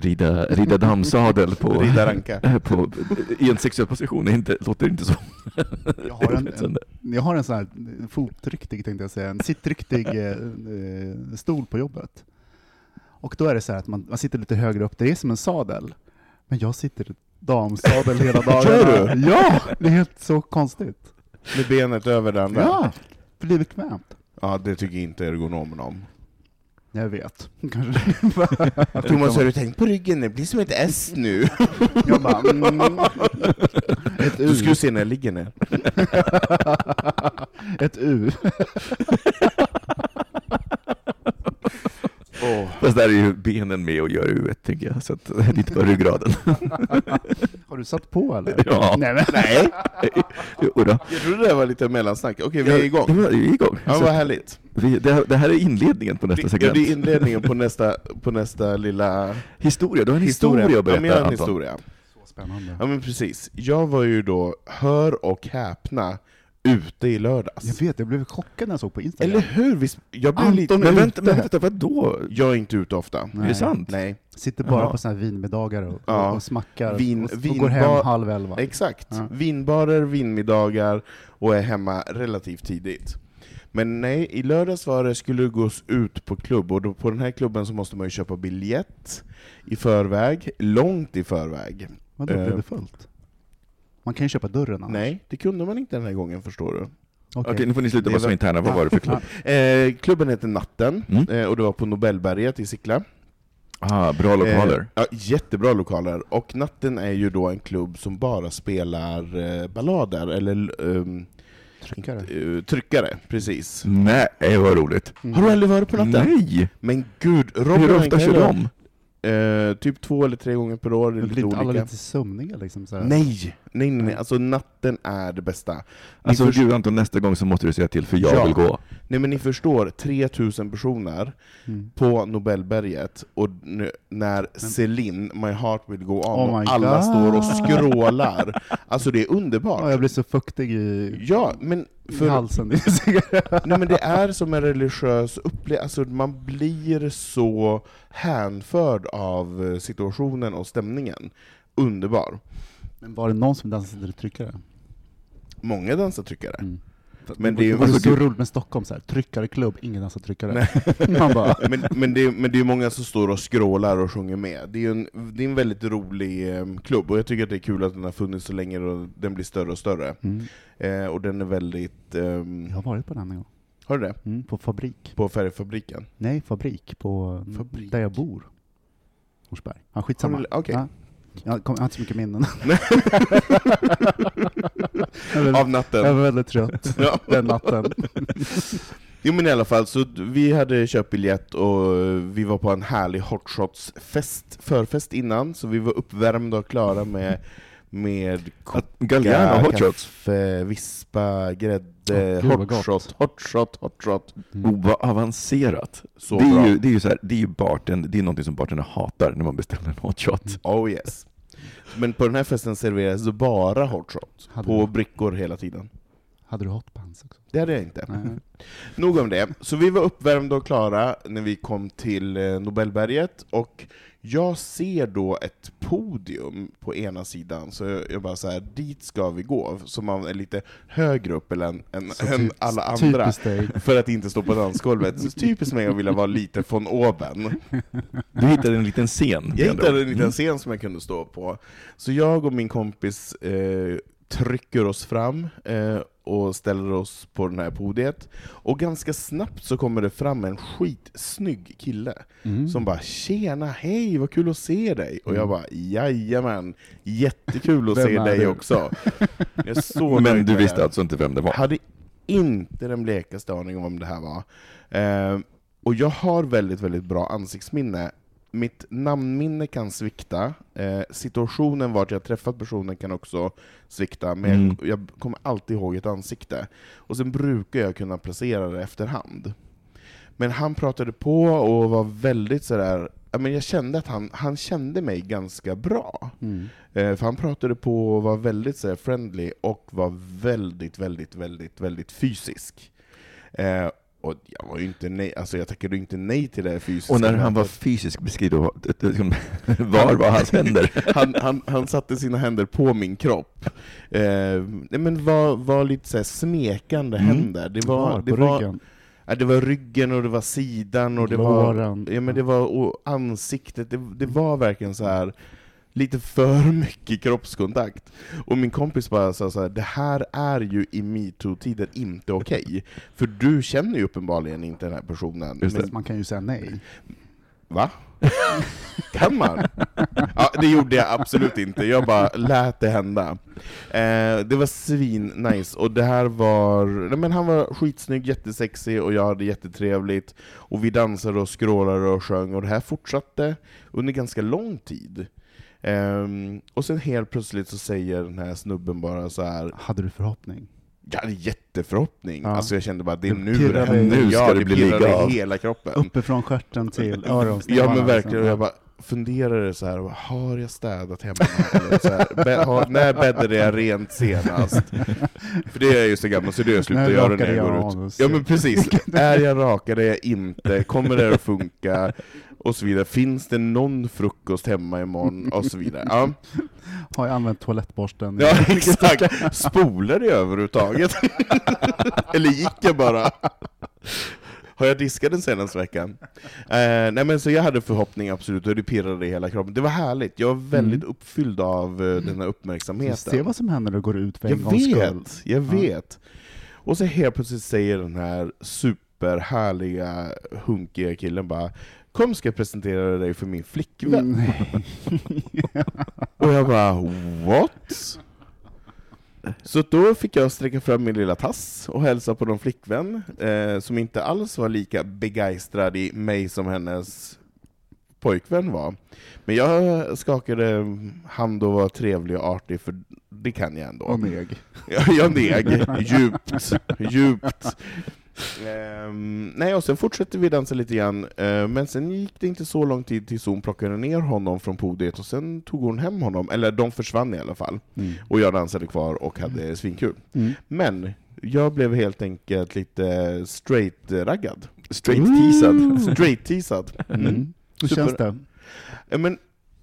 Rida, rida damsadel på, eh, på, i en sexuell position, det är inte, låter inte så. Jag har en, en, jag har en sån här fotriktig, tänkte jag säga, en sittriktig eh, stol på jobbet. Och då är det så här att man, man sitter lite högre upp, det är som en sadel. Men jag sitter damsadel hela dagarna. Kör du? Ja! Det är helt så konstigt. Med benet över det andra. Ja, det blir bekvämt. Ja, det tycker inte ergonomen om. Jag vet. Kanske. Thomas, har du tänkt på ryggen? Det blir som ett S nu. Jag bara, mm, ett Du U. skulle se när jag ligger ner. Ett U. Fast där är ju benen med och gör huvudet, tänker jag. Så att det är inte bara ryggraden. Har du satt på eller? Ja. Nej, men. Nej, Jo då. jag trodde det var lite mellansnack. Okej, vi är Ja, igång. Vi är igång. Ja, vad härligt. vi, det, här- det här är inledningen på nästa Ja, segment. det är inledningen på nästa, på nästa lilla Historia, du har en historia, att Ja, berätta, men jag har en historia. Så spännande. Ja men precis. Jag var ju då, hör och häpna, ute i lördags. Jag vet, jag blev chockad när jag såg på Instagram. Eller hur? Visst, jag blev Anton lite... Men ute. vänta, men vänta, vadå? Jag är inte ute ofta. Är det sant? Nej. Sitter bara Jaha. på såna här vinmiddagar och, Ja. och smackar Vin- och, och går hem halv elva. Exakt. Ja. Vinbarer, vinmiddagar och är hemma relativt tidigt. Men nej, i lördags var det, skulle det gås ut på klubb, och då, på den här klubben så måste man ju köpa biljett i förväg, långt i förväg. Vadå, Eh. blev det fullt? Man kan ju köpa dörren annars. Nej, det kunde man inte den här gången förstår du. Okej. Nu får ni sluta vara så interna. Vad var det för klubb? Eh, klubben heter Natten, Mm. eh, och det var på Nobelberget i Sickla. Ah, bra lokaler. Eh, ja, jättebra lokaler. Och Natten är ju då en klubb som bara spelar eh, ballader, eller ehm, Tryckare. eh, tryckare, precis. Nej, vad roligt. Har du aldrig varit på Natten? Nej! Men gud, Robin Hur ofta kör de? Eh, typ två eller tre gånger per år, det är lite blir inte alla olika. lite sömniga liksom? Så här? Nej, nej, nej, nej, alltså natten är det bästa. Ni Alltså förstår- gud Anton, nästa gång så måste du säga till för jag Ja. vill gå. nej men ni förstår, 3000 personer Mm. på Nobelberget, och nu, när Celine, My Heart Will Go On, Oh och alla God. står och skrålar. Alltså det är Ja, underbart. jag blir så fuktig i, Ja, men, i för, halsen. nej, men det är som en religiös upplevelse, alltså man blir så hänförd av eh, situationen och stämningen. Underbar. Men var det någon som dansade tryckare? Många dansar tryckare. Mm. Men det är ju- alltså, så roligt med Stockholm, så här, tryckareklubb, ingen dansar tryckare. Man bara, Men, men, det, är- men det är många som står och skrålar och sjunger med. Det är en, det är en väldigt rolig eh, klubb, och jag tycker att det är kul att den har funnits så länge och den blir större och större. mm. Eh, och den är väldigt... ehm, Jag har varit på den en gång. har du det? Mm, på fabrik. På Färgfabriken? Nej, fabrik. På Fabrik. där jag bor. Horsberg. Ja, skitsamma. okej. Ja. Jag, kom, jag har inte så mycket minnen. Av natten? jag var väldigt trött Ja. den natten. Jo men i alla fall, så vi hade köpt biljett och vi var på en härlig hotshots-fest, förfest innan, så vi var uppvärmda och klara med, med Att Galliano hot shots. kaffe, vispa, grädde, Åh, gud, vad gott. hotshot, hotshot, hotshot. Oh, vad avancerat. Så det, är bra. ju, det är ju så här, det är ju bartend, det är någonting som bartender hatar när man beställer en hot shot. Oh yes. Men på den här festen serverades det bara hotshot, Hade på brickor hela tiden. Hade du hotpants också? Det hade jag inte. Nej. Nog om det. Så vi var uppvärmda och klara när vi kom till eh, Nobelberget, och jag ser då ett podium på ena sidan, så jag, bara så här, dit ska vi gå, så man är lite högre upp än, än, Så än typ- alla andra, för att inte stå på dansgolvet. Så typiskt mig att vilja vara lite von oben. Du hittade en liten scen. Jag hittade en Mm. liten scen som jag kunde stå på. Så jag och min kompis eh, trycker oss fram eh, och ställer oss på den här podiet. Och ganska snabbt så kommer det fram en skitsnygg kille Mm. som bara ”Tjena, hej, vad kul att se dig!” Och jag bara ”Jajamän, jättekul att se dig du?” också”. Jag Men du visste det. alltså inte vem det var? hade inte den blekaste aning om vem det här var. Eh, och jag har väldigt, väldigt bra ansiktsminne. Mitt namnminne kan svikta, eh, situationen vart jag träffat personen kan också svikta, men Mm. jag, jag kommer alltid ihåg ett ansikte. Och sen brukar jag kunna placera det efterhand. Men han pratade på och var väldigt sådär, men jag kände att han, han kände mig ganska bra. Mm. Eh, för han pratade på och var väldigt så här, friendly och var väldigt, väldigt, väldigt, väldigt fysisk. Eh, och jag var ju inte nej, alltså jag tackade ju inte nej till det fysiska. Och när han var fysisk, beskriv då, var var hans händer? han, han, han satte sina händer på min kropp. Eh, nej, men var, var lite så här smekande Mm. händer. Det var, Var det, var, ryggen. ja, det var ryggen och det var sidan och det Låren. var, ja, men det var ansiktet. Det, det var verkligen så här lite för mycket kroppskontakt. Och min kompis bara sa så här, det här är ju i metoo-tider inte okej. För du känner ju uppenbarligen inte den här personen. Just. Men, Man kan ju säga nej. va? kan man? Ja, det gjorde jag absolut inte, jag bara lät det hända. Eh, det var svin nice och det här var, nej men han var skitsnygg, jättesexig och jag hade jättetrevligt. Och vi dansade och skrålade och sjöng och det här fortsatte under ganska lång tid. Ehm, och sen helt plötsligt så säger den här snubben bara så här. Hade du förhoppning? jag hade jätteförhoppning, Ja. alltså jag kände bara det är Det nu det händer, Nu ska ja, det bli i av. hela kroppen. Uppifrån stjärten till öronsten. Ja men verkligen, och jag bara funderade så här, har jag städat hemma? Eller så här, har, när bäddade jag rent senast? För det är jag ju så gammal så det har jag slutat göra när jag jag går ut. Ja men precis, är jag rakad, är jag inte, kommer det att funka? Och så vidare. Finns det någon frukost hemma imorgon? Och så vidare. Ja, Har jag använt toalettborsten? ja exakt. Spolar det överhuvudtaget? Eller gick jag bara? Har jag diskat den senaste veckan? Eh, nej men så jag hade förhoppning absolut, och det pirrade i hela kroppen. Det var härligt, jag var väldigt Mm. uppfylld av eh, den här Se uppmärksamheten. vad som händer när du går ut för en Jag gångs skull. vet, jag vet. Och så helt plötsligt säger den här superhärliga, hunkiga killen bara Kom ska jag presentera dig för min flickvän. Nej. Och jag bara what? Så då fick jag sträcka fram min lilla tass och hälsa på någon flickvän eh, som inte alls var lika begeistrad i mig som hennes pojkvän var. Men jag skakade hand och var trevlig och artig, för det kan jag ändå. Och neg. Ja, jag neg djupt, djupt. Ehm, nej, och sen fortsatte vi dansa lite grann, eh, men sen gick det inte så lång tid tills hon plockade ner honom från podiet, och sen tog hon hem honom, eller de försvann i alla fall. Mm. Och jag dansade kvar och hade svinkul. Mm. Men jag blev helt enkelt lite straight-raggad. Straight teasad. Straight-teasad. Mm. Hur Super- känns det? Ja, Men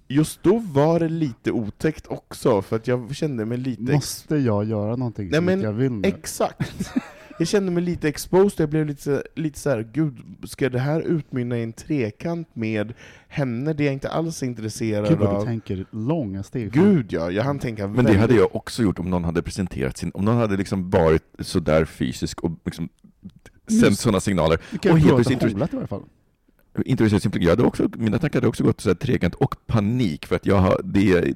just då var det lite otäckt också, för att jag kände mig lite... Måste jag göra någonting Nej, som men jag vill nu? Exakt! Jag kände mig lite exposed, jag blev lite, så- lite så här, gud, ska det här utmynna i en trekant med henne? Det är jag inte alls intresserad Gud vad du av. tänker långa steg. Gud ja, jag hann tänka Men det väldigt- hade jag också gjort om någon hade presenterat sin, om någon hade liksom varit sådär fysisk och liksom sänt sådana signaler. Du och helt plötsligt att hålla i alla fall. Sin flickvän. Jag hade också, mina tankar hade också gått så här trekant och panik för att jag har, det,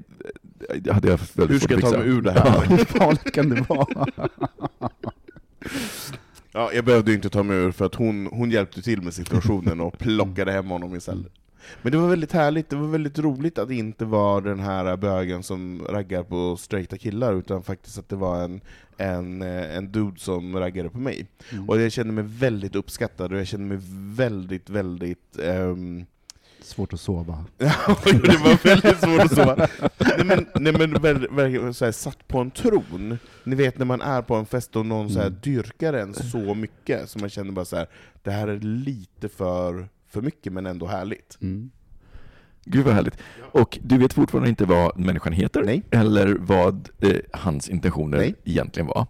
det hade jag haft väldigt Hur svårt ska jag att ta fixa. mig ur det här? Hur farligt kan det vara? Ja, jag behövde ju inte ta mig ur, för att hon, hon hjälpte till med situationen och plockade hem honom istället. Men det var väldigt härligt, det var väldigt roligt att det inte var den här bögen som raggar på straighta killar, utan faktiskt att det var en, en, eh, en dude som raggade på mig. Mm. Och jag kände mig väldigt uppskattad, och jag kände mig väldigt, väldigt... ehm, Svårt att sova. Ja, det var väldigt svårt att sova. Nej men, nej, men ver- verkligen så här, satt på en tron. Ni vet när man är på en fest och någon så här, Mm. dyrkar en så mycket, så man känner bara så här, det här är lite för, för mycket men ändå härligt. Mm. Gud vad härligt. Och du vet fortfarande inte vad människan heter, Nej. eller vad eh, hans intentioner Nej. egentligen var.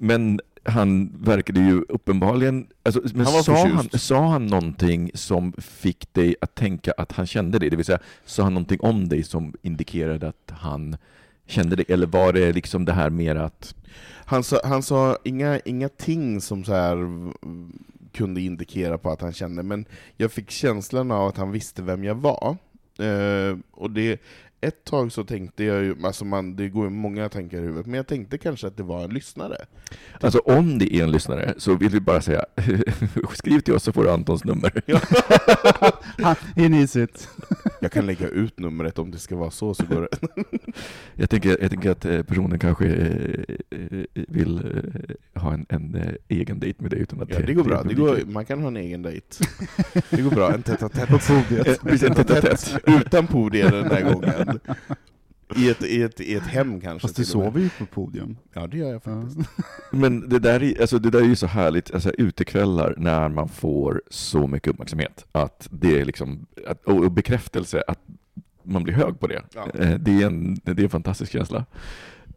Men han verkade ju uppenbarligen... Alltså, men Han sa, han, sa han någonting som fick dig att tänka att han kände dig? Det vill säga, sa han någonting om dig som indikerade att han kände dig? Eller var det liksom det här mer att... Han sa, han sa inga, inga ting som så här kunde indikera på att han kände, men jag fick känslan av att han visste vem jag var. Eh, och det, ett tag så tänkte jag ju, alltså man, det går ju många tankar i huvudet, men jag tänkte kanske att det var en lyssnare. Alltså om det är en lyssnare så vill vi bara säga, skriv till oss så får du Antons nummer. In easigt. Jag kan lägga ut numret om det ska vara så, så går det. Jag tänker, jag tänker att eh, personen kanske eh, eh, vill ha en, en egen dejt med dig utan att Ja, det går bra. Det går, man kan ha en egen dejt. Det går bra, en tätt tätt På podiet. Precis, en tätt-a-tätt. Utan podium den här gången. I ett, i ett, i ett hem kanske. Fast du sover ju på podium. Ja, det gör jag Ja. faktiskt. Men det där, är, alltså, det där är ju så härligt, alltså, utekvällar när man får så mycket uppmärksamhet. Att det är liksom, att, och, bekräftelse att man blir hög på det. Ja. Eh, Det, är en, det är en fantastisk känsla.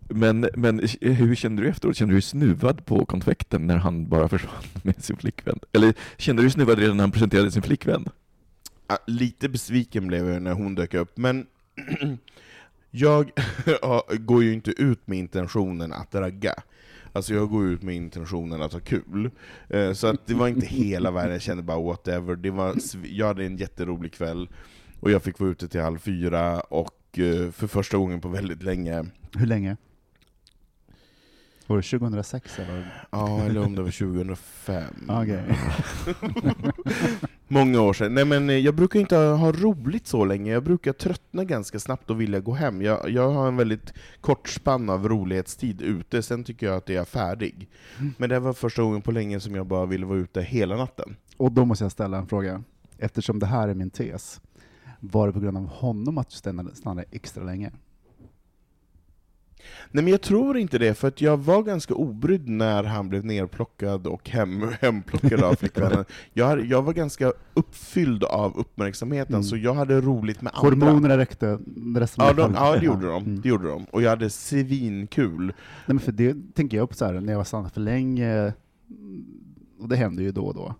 Men, men hur kände du efteråt? Kände du dig snuvad på konfekten när han bara försvann med sin flickvän? Eller kände du dig snuvad redan när han presenterade sin flickvän? Ja, Lite besviken blev jag när hon dök upp, men jag går ju inte ut med intentionen att ragga. Alltså jag går ut med intentionen att ha kul. Eh, så att det var inte hela världen, jag kände bara whatever. Det var, jag hade en jätterolig kväll, och jag fick vara ute till halv fyra, och eh, för första gången på väldigt länge Hur länge? Var det 2006 eller? Ja, eller om det var 2005. Okej. Många år sedan. Nej men eh, jag brukar inte ha roligt så länge, jag brukar tröttna ganska snabbt och vilja gå hem. Jag, jag har en väldigt kort spann av rolighetstid ute, sen tycker jag att jag är färdig. Men det här var första gången på länge som jag bara ville vara ute hela natten. Och då måste jag ställa en fråga. Eftersom det här är min tes. Var det på grund av honom att du stannade extra länge? Nej men jag tror inte det, för att jag var ganska obrydd när han blev nerplockad och hem, hemplockad av flickvännen. Jag, jag var ganska uppfylld av uppmärksamheten, Mm. så jag hade roligt med andra. Hormonerna räckte resten Ja, de, ja det gjorde de. Mm. Det gjorde de. Och jag hade svinkul. Nej, men för det tänker jag på så här, när jag var stannat för länge, och det händer ju då och då,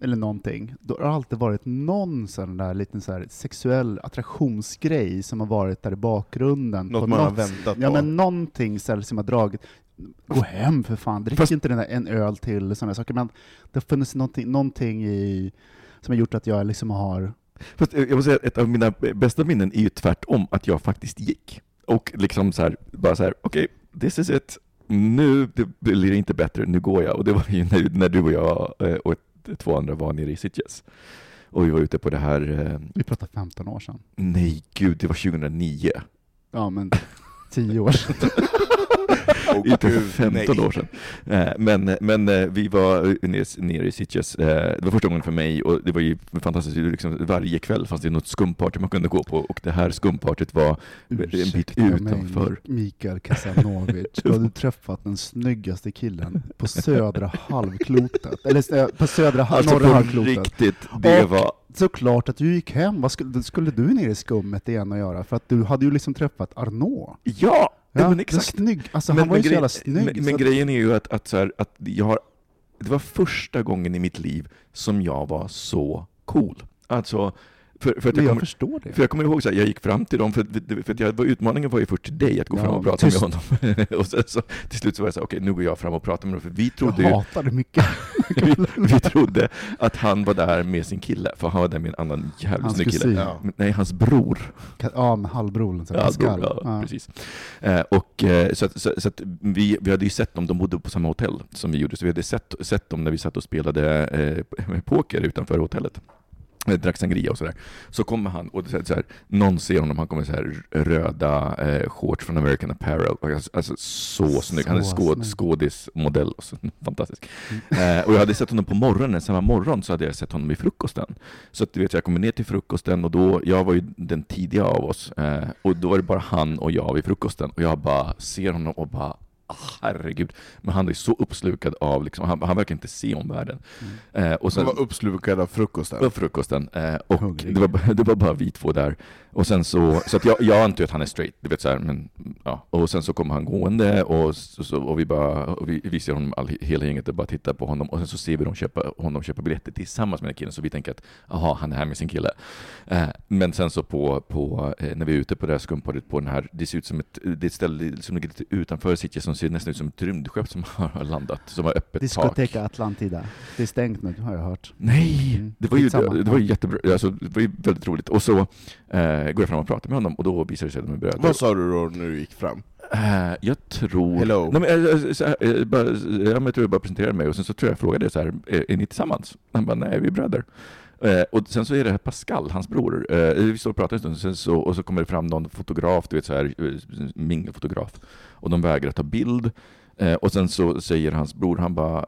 eller någonting, då har det alltid varit någon sån där liten så sexuell attraktionsgrej som har varit där i bakgrunden. Något man har något- väntat Ja på. men någonting så här, som har dragit, gå hem för fan, drick Fast- inte den där en öl till, sådana saker, men det har funnits någonting, någonting i, som har gjort att jag liksom har Fast eh, jag måste säga, ett av mina bästa minnen är ju tvärtom, att jag faktiskt gick. Och liksom så här, bara så här, okej, this is it. Nu blir det inte bättre, nu går jag. Och det var ju när, när du och jag eh, och ett, två andra var nere i Sitges. Och vi var ute på det här, eh, Vi pratar 15 år sedan. nej gud, det var 2009. Ja, men 10 år sedan. Åh, Inte för gud, 15 nej. år sedan. Eh, Men, men eh, vi var nere, nere i Sitges. Eh, Det var första gången för mig och det var ju fantastiskt. Liksom, varje kväll fanns det något skumparty man kunde gå på och det här skumpartyt var en bit Ursäkta mig, utanför. Mikael Kasanovic. Du träffat den snyggaste killen på södra halvklotet. Eller på södra Alltså norra på halvklotet. riktigt, det Och- var... Såklart att du gick hem. Vad skulle, skulle du ner i skummet igen och göra? För att du hade ju liksom träffat Arnaud. Ja! Ja, men exakt. snygg. Alltså han var ju så jävla snygg. Men, men att- grejen är ju att, att, så här, att jag har, det var första gången i mitt liv som jag var så cool. Alltså, för, för att jag jag kommer, förstår det. För jag kommer ihåg så här, jag gick fram till dem, för, för, att jag, utmaningen var ju först till dig att gå Ja, fram och prata tyst. med honom. och sen så, till slut så var jag så här, okej nu går jag fram och pratar med honom, för vi trodde jag ju, hatar det mycket. vi, vi trodde att han var där med sin kille, för han var där med en annan jävligt Hans snygg kille. Ja. Nej, hans bror. Ja, med halvbrodern. så ja, Ja. precis. Eh, och, eh, så att, så, så att vi, vi hade ju sett dem, de bodde på samma hotell som vi gjorde, så vi hade sett, sett dem när vi satt och spelade eh, poker utanför hotellet. Drack sangria och sådär. Så kommer han, och så här, någon ser honom, han kommer så här röda eh, shorts från American Apparel. Alltså, alltså så snygg, han är skåd, skådismodell. Fantastisk. Eh, och jag hade sett honom på morgonen, samma morgon så hade jag sett honom i frukosten. Så att, du vet, jag kommer ner till frukosten och då, jag var ju den tidiga av oss, eh, och då var det bara han och jag vid frukosten. Och jag bara ser honom och bara, herregud. Men han är så uppslukad av, liksom, han, han verkar inte se omvärlden. Eh, och Som sen, var uppslukad av frukosten. på frukosten. Eh, och det var, det var bara vi två där. Och sen så, så att jag, jag antar att han är straight, du vet så här, men ja. Och sen så kommer han gående och, så, och vi bara, och vi, vi ser honom, all, hela gänget och bara tittar på honom och sen så ser vi dem köpa, honom köpa biljetter tillsammans med den killen, så vi tänker att aha, han är här med sin kille. Eh, men sen så på, på eh, när vi är ute på det här skumpartyt på den här, det ser ut som ett, det är ett ställe som ligger lite utanför City som ser nästan ut som ett rymdskepp som har landat, som har öppet tak. Diskoteka Atlantida. Det är stängt nu, har jag hört. Nej, Mm. det var ju, det, det var ju jättebra, alltså, det var ju väldigt roligt. Och så eh, går jag fram och pratar med honom och då visar det sig att de är bröder. Vad sa du då när du gick fram? Eh, jag tror... Hello. Nej, men, eh, så här, eh, bara, jag tror jag bara presenterade mig och sen så tror jag jag frågade så här, är, är ni tillsammans? Han bara, nej vi är bröder. Eh, och sen så är det här Pascal, hans bror. Eh, vi står och pratar en stund sen så, och så kommer det fram någon fotograf, du vet så här, eh, mingelfotograf. Och de vägrar ta bild. Eh, och sen så säger hans bror, han bara,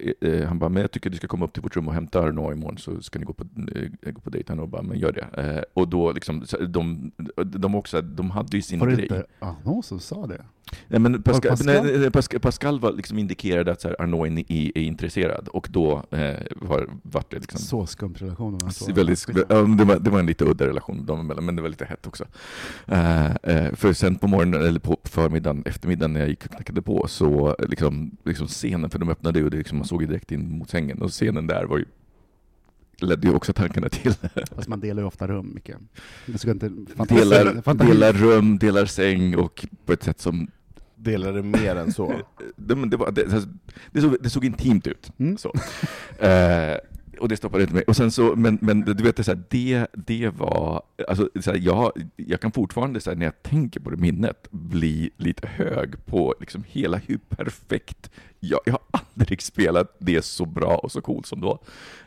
eh, eh, han bara, men jag tycker du ska komma upp till vårt rum och hämta Arnaud imorgon så ska ni gå på, eh, gå på dejt. Han bara, men gör det. Eh, och då liksom, de, de också, de hade ju sin Var det grej. inte Arnaud som sa det? Nej, men Pascal, Pascal? Nej, Pascal, Pascal var liksom indikerade att så här, Arnaud är, är, intresserad och då eh, var, var det liksom Så skum relation. de var så. väldigt, Skitsamma. ja, det, var, det var en lite udda relation dem emellan, men det var lite hett också. Eh, eh, för sen på morgonen, eller på förmiddagen, eftermiddagen när jag gick och knackade på, så liksom, liksom scenen, för de öppnade ju och det liksom, man såg ju direkt in mot sängen, och scenen där var ju ledde ju också tankarna till Fast man delar ju ofta rum, inte... delar, delar rum, delar säng och på ett sätt som Delade mer än så. det, det, var, det, det, såg, det såg intimt ut. Mm. Så. Eh, och det stoppade inte mig. Och sen så, men, men du vet, det, så här, det, det var... Alltså, så här, jag, jag kan fortfarande, så här, när jag tänker på det minnet, bli lite hög på liksom, hela hur perfekt... Jag, jag har aldrig spelat det så bra och så coolt som då.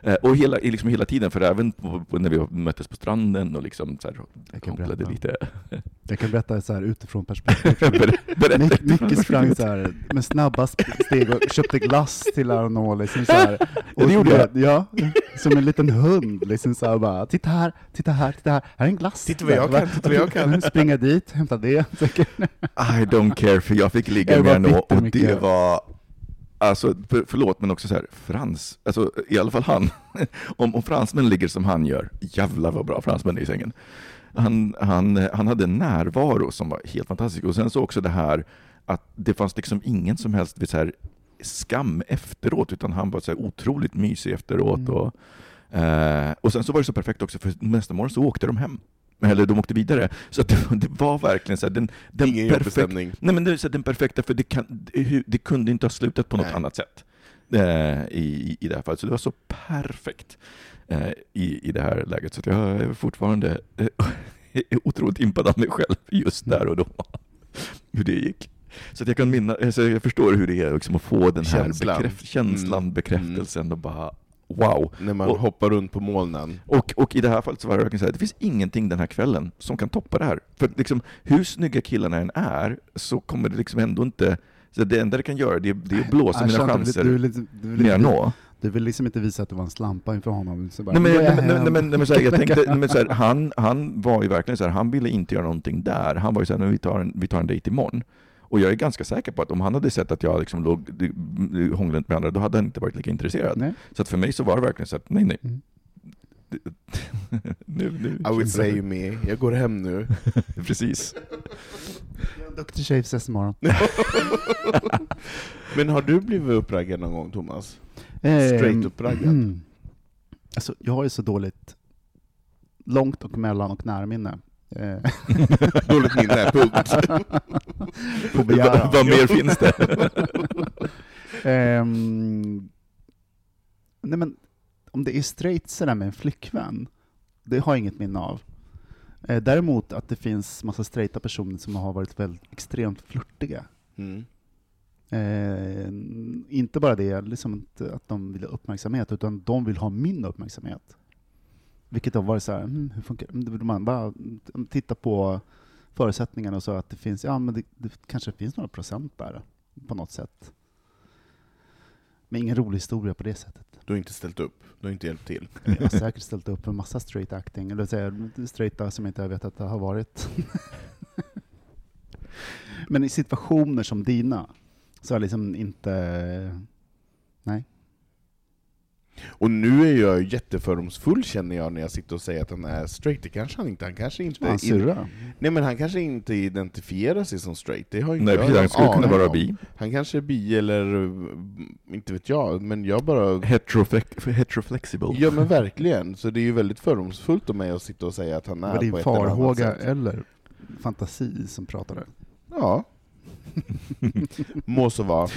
Eh, och hela, liksom hela tiden, för även på, på, när vi möttes på stranden och liksom, så här, Jag kan berätta. lite... Jag kan berätta så här utifrån perspektiv. Ber- sprang så här med snabba steg och köpte glass till Arnaud. Liksom så här. Ja, det gjorde jag. Ja, som en liten hund. Liksom så här bara, titta här, titta här, titta här, här är en glass. Titta vad jag kan, titta vad jag kan. Springa dit, hämta det. I don't care, för jag fick ligga med henne och det var Alltså, för, förlåt, men också så här, Frans, alltså i alla fall han, om, om fransmän ligger som han gör, jävlar vad bra fransmän är i sängen. Han, han, han hade en närvaro som var helt fantastisk. Och sen så också det här att det fanns liksom ingen som helst så här, skam efteråt, utan han var så här otroligt mysig efteråt. Mm. Och, eh, och sen så var det så perfekt också, för nästa morgon så åkte de hem. Eller de åkte vidare. Så det, det var verkligen så här, den, den Ingen stämning. Nej men det är så att den perfekta, för det, kan, det, det kunde inte ha slutat på något Nej. annat sätt eh, i, i det här fallet. Så det var så perfekt eh, i, i det här läget. Så jag är fortfarande eh, otroligt impad av mig själv just där och då. Hur det gick. Så jag kan minna, alltså jag förstår hur det är liksom att få den här Känslan. bekräft, känslan, Mm. bekräftelsen och bara wow. När man Och- hoppar runt på molnen. Och, och i det här fallet så var det verkligen så här, det finns ingenting den här kvällen som kan toppa det här. För liksom, hur snygga killarna än är, så kommer det liksom ändå inte... Så det enda det kan göra, det är, det är att blåsa Jag mina chanser Du, vill inte- du, vill mer inte- nå. du vill liksom inte visa att du var en slampa inför honom. Så bara, Nej men, "Nu går nej, nej, hem." men, nej, men så här, jag tänkte, nej, men så här, han, han var ju verkligen så här, han ville inte göra någonting där. Han var ju så här, "Men vi tar en, vi tar en dejt imorgon. Och jag är ganska säker på att om han hade sett att jag liksom låg hånglade med andra, då hade han inte varit lika intresserad. Nej. Så att för mig så var det verkligen så att, nej nej. Mm. nu, nu, I would say me, jag går hem nu. Precis. Duktig tjej, ses imorgon. Men har du blivit uppraggad någon gång Thomas? Ehm, Straight uppraggad? mm. Alltså, jag har ju så dåligt långt och mellan och närminne. Eh, Dåligt minne, punkt. På begäran. Vad mer finns det? Ehm, nej men, om det är straight sådär med en flickvän, det har jag inget minne av. Eh, däremot att det finns massa straighta personer som har varit väldigt extremt flörtiga. Mm. Eh, inte bara det, liksom inte att de vill ha uppmärksamhet, utan de vill ha min uppmärksamhet. Vilket har varit så här, hmm, hur funkar det? Då Man bara mm, titta på förutsättningarna och så att det finns, ja men det, det kanske finns några procent där på något sätt. Men ingen rolig historia på det sättet. Du har inte ställt upp, du har inte hjälpt till. Jag har säkert ställt upp en massa straight acting, eller säga straighta som inte jag vet att det har varit. Men i situationer som dina, så har jag liksom inte... Nej. Och nu är jag jättefördomsfull känner jag när jag sitter och säger att han är straight. Det kanske han inte, han kanske inte... Han syrra. Nej men han kanske inte identifierar sig som straight, det har inte Nej jag precis, han skulle kunna vara om. bi. Han kanske är bi eller, inte vet jag, men jag bara... Heteroflex- Heteroflexible. Ja men verkligen, så det är ju väldigt fördomsfullt av mig att sitta och säga att han är Var på ett eller annat farhåga sätt. eller fantasi som pratade? Ja. Må så vara.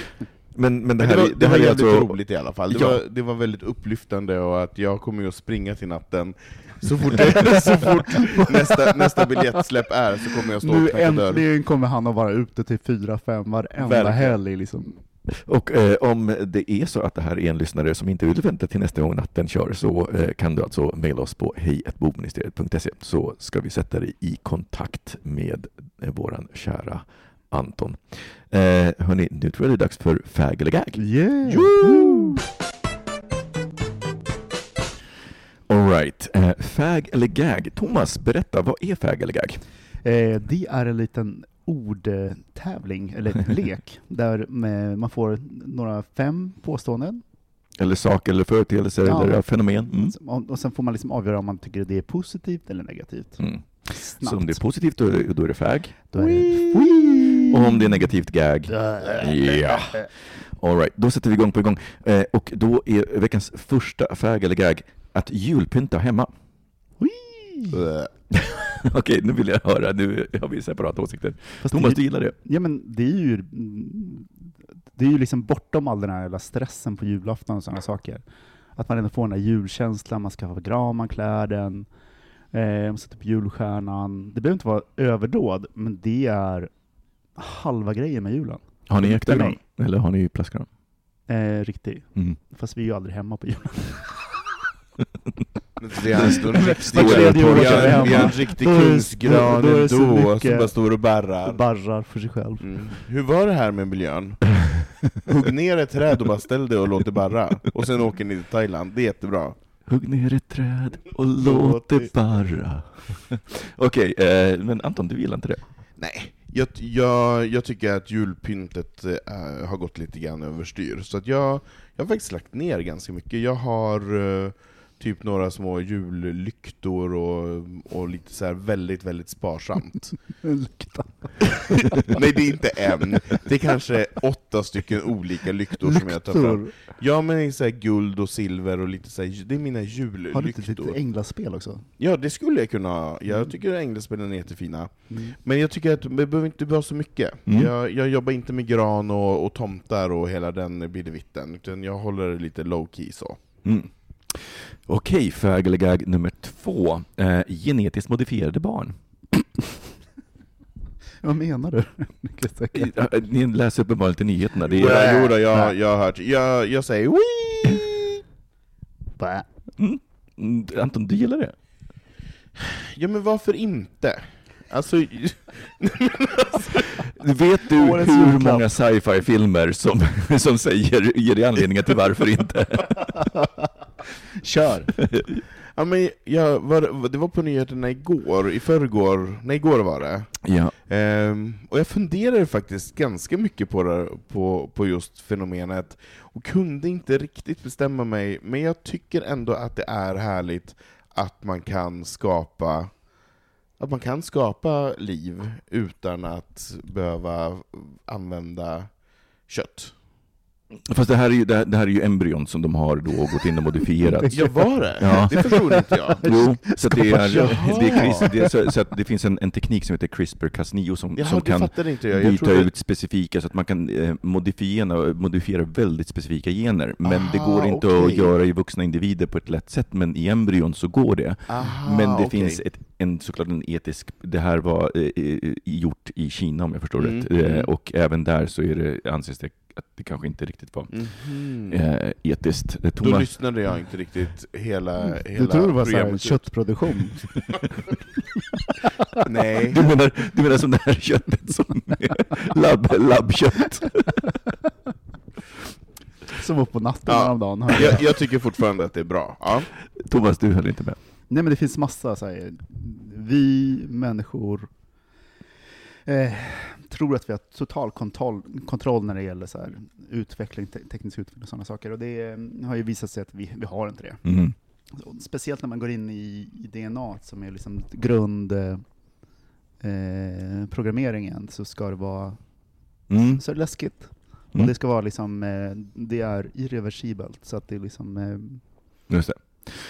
Men, men det Men här, det var, är- det var här är jävligt alltså... roligt i alla fall. Det, Ja. var, det var väldigt upplyftande och att jag kommer ju att springa till natten så fort, det, så fort nästa, nästa biljettsläpp är så kommer jag stå Nu och knacka dörr. äntligen kommer han att vara ute till fyra, fem varenda Verkligen. helg liksom. Och eh, om det är så att det här är en lyssnare som inte vill vänta till nästa gång natten kör så eh, kan du alltså mejla oss på hejatbogministeriet.se så ska vi sätta dig i kontakt med eh, våran kära Anton. Eh, hörni, nu tror jag det är dags för fag eller gag. Yeah! All right. Eh, fag eller gag. Thomas, berätta, vad är fag eller gag? Eh, det är en liten ordtävling, eller lek, där man får några fem påståenden. Eller sak eller företeelser Ja. eller fenomen? Mm. Och, sen får man liksom avgöra om man tycker det är positivt eller negativt. Mm. Så om det är positivt då är det, då är det fag. Då är det Whee! Och om det är negativt gag. Ja. All right, då sätter vi igång på igång. Eh, och då är veckans första fag eller gag att julpynta hemma. Äh. Okej, nu vill jag höra. Nu har vi separata åsikter. Fast Thomas, det, du gillar det? ja, men det är ju det är ju liksom bortom all den här jävla stressen på julafton och sådana saker. Att man ändå får den här julkänslan, man ska ha gran, man klär den, eh, man sätter upp julstjärnan. Det behöver inte vara överdåd, men det är halva grejen med julen. Har ni äkta gran? Eller har ni plastgran? Eh, riktig. Mm. Fast vi är ju aldrig hemma på julen. Det är en riktig, tredje år vi har- vi har en riktig kungsgran då ändå, som bara står och barrar. Barrar för sig själv. Mm. Hur var det här med miljön? Hugg ner ett träd och bara ställ det och låt det barra, och sen åker ni till Thailand, det är jättebra. Hugg ner ett träd och låt det bara. Okej, eh, men Anton, du gillar inte det? Nej, jag, jag, jag tycker att julpyntet äh, har gått lite grann överstyr, så att jag, jag har faktiskt lagt ner ganska mycket. Jag har eh, typ några små jullyktor och, och lite så här väldigt, väldigt sparsamt. Lykta. Nej, det är inte en. Det är kanske åtta stycken olika lyktor som jag tar fram. Lyktor. Ja, men det är så här guld och silver och lite så här, det är mina Har du inte jullyktor. lite änglaspel också? Ja, det skulle jag kunna ha. Jag Mm. tycker änglaspelen är jättefina. Men jag tycker att det behöver inte vara så mycket. Mm. Jag, jag jobbar inte med gran och, och tomtar och hela den bidevitten, utan jag håller det lite low key så. Mm. Okej, fägelegag nummer två. Eh, genetiskt modifierade barn. Vad menar du? Ni läser uppenbarligen inte nyheterna. Det Ja, är, jo då, jag, jag har hört. Jag, jag säger Wii! Mm, mm, Anton, du gillar det? Ja men varför inte? Alltså, Vet du hur många sci-fi-filmer som, som säger, ger dig anledningar till varför inte? Kör! ja, men jag, var, det var på nyheterna igår, i förrgår, nej igår var det. Ja. Ehm, och jag funderade faktiskt ganska mycket på, det, på, på just fenomenet, och kunde inte riktigt bestämma mig, men jag tycker ändå att det är härligt att man kan skapa att man kan skapa liv utan att behöva använda kött. Fast det här, är ju, det, här, det här är ju embryon som de har då gått in och modifierat. Ja, var det? Ja. Det förstod inte jag. Jo, så, det, är, Jaha. det, är CRIS, det, är, så, så att det finns en, en teknik som heter CRISPR-Cas9 som, Jaha, som det kan jag. jag byta trodde... ut specifika, så att man kan eh, modifiera, modifiera väldigt specifika gener. Men det Ah, går inte okej. att göra i vuxna individer på ett lätt sätt, men i embryon så går det. Aha, men det okej. finns ett, en, såklart en etisk, det här var eh, eh, gjort i Kina om jag förstår Mm, rätt, eh, mm. och även där så är det, anses det att det kanske inte riktigt var Mhm. eh, etiskt. Eh, Då Thomas, lyssnade jag inte riktigt hela, hela Du tror det var så här, programmet. köttproduktion? Nej. du menar, du menar som det här köttet som labb, labbkött? Som var på natten Ja. häromdagen. Jag, jag tycker fortfarande att det är bra. Ja. Thomas, du höll inte med. Nej men det finns massa så här, vi människor eh, tror att vi har total kontroll, kontroll när det gäller så utveckling, te teknisk utveckling och sådana saker. Och det eh, har ju visat sig att vi, vi har inte det. Mm. Speciellt när man går in i, i DNA som är liksom grund eh, så ska det vara Mm. så är det läskigt. Mm. Och det ska vara liksom, eh, det är irreversibelt. Så att det är liksom, eh, Just det.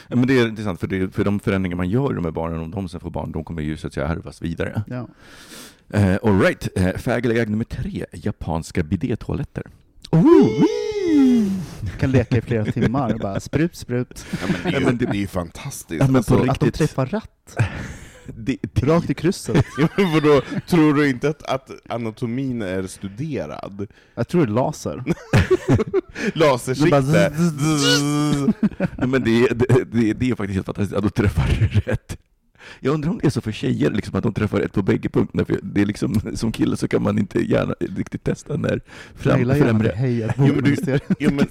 Ja, men det är intressant, för, det, för de förändringar man gör i de här barnen, om de sen får barn, de kommer ju så att säga härvas vidare. ja. Uh, all right. uh, fägelägg nummer tre, japanska bidétoaletter. kan leka i flera timmar och bara sprut, sprut. Ja, men det, är ju, men det... det- är ju fantastiskt. Ja, men på alltså, riktigt. Att de träffar rätt, Det, det, rakt i krysset. Ja, men vadå, tror du inte att, att anatomin är studerad? Jag tror det är laser. Lasersikte. Det bara Nej, men det, det, det, det är faktiskt helt fantastiskt att de träffar rätt. Jag undrar om det är så för tjejer, liksom, att de träffar rätt på bägge punkterna. För det är liksom, som kille så kan man inte gärna riktigt testa när fram, till främre. hej Jo, men du- jo, men-.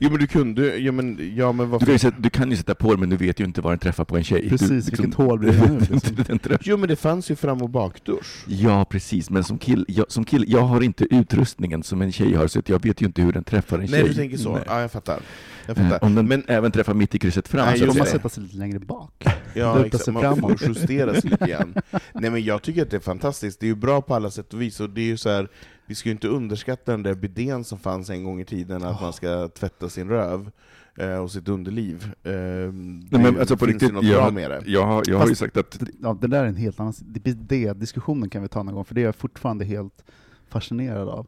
Jo du kunde, ja men, ja, men Du kan, ju sätta, du kan ju sätta på den, men du vet ju inte var den träffar på en tjej. Precis, du, vilket hål blir det nu, liksom? Jo men det fanns ju fram och bakdusch. Ja, precis. Men som kill, jag, som kill, jag har inte utrustningen som en tjej har, så jag vet ju inte hur den träffar en Nej tjej. du tänker så, Nej. ja jag fattar. Jag Eh. Om den Men även träffar mitt i krysset fram, Nej, så får man det. sätta sig lite längre bak. Ja, exakt. sig Man får justera sig lite grann. Nej men jag tycker att det är fantastiskt, det är ju bra på alla sätt och vis, och det är ju så här, vi ska ju inte underskatta den där bidén som fanns en gång i tiden, att man ska tvätta sin röv eh, och sitt underliv. Eh, Nej, men alltså på finns riktigt, det något jag, bra med det? jag, har, jag har ju sagt att Ja, det där är en helt annan... Det, det diskussionen kan vi ta någon gång, för det är jag fortfarande helt fascinerad av.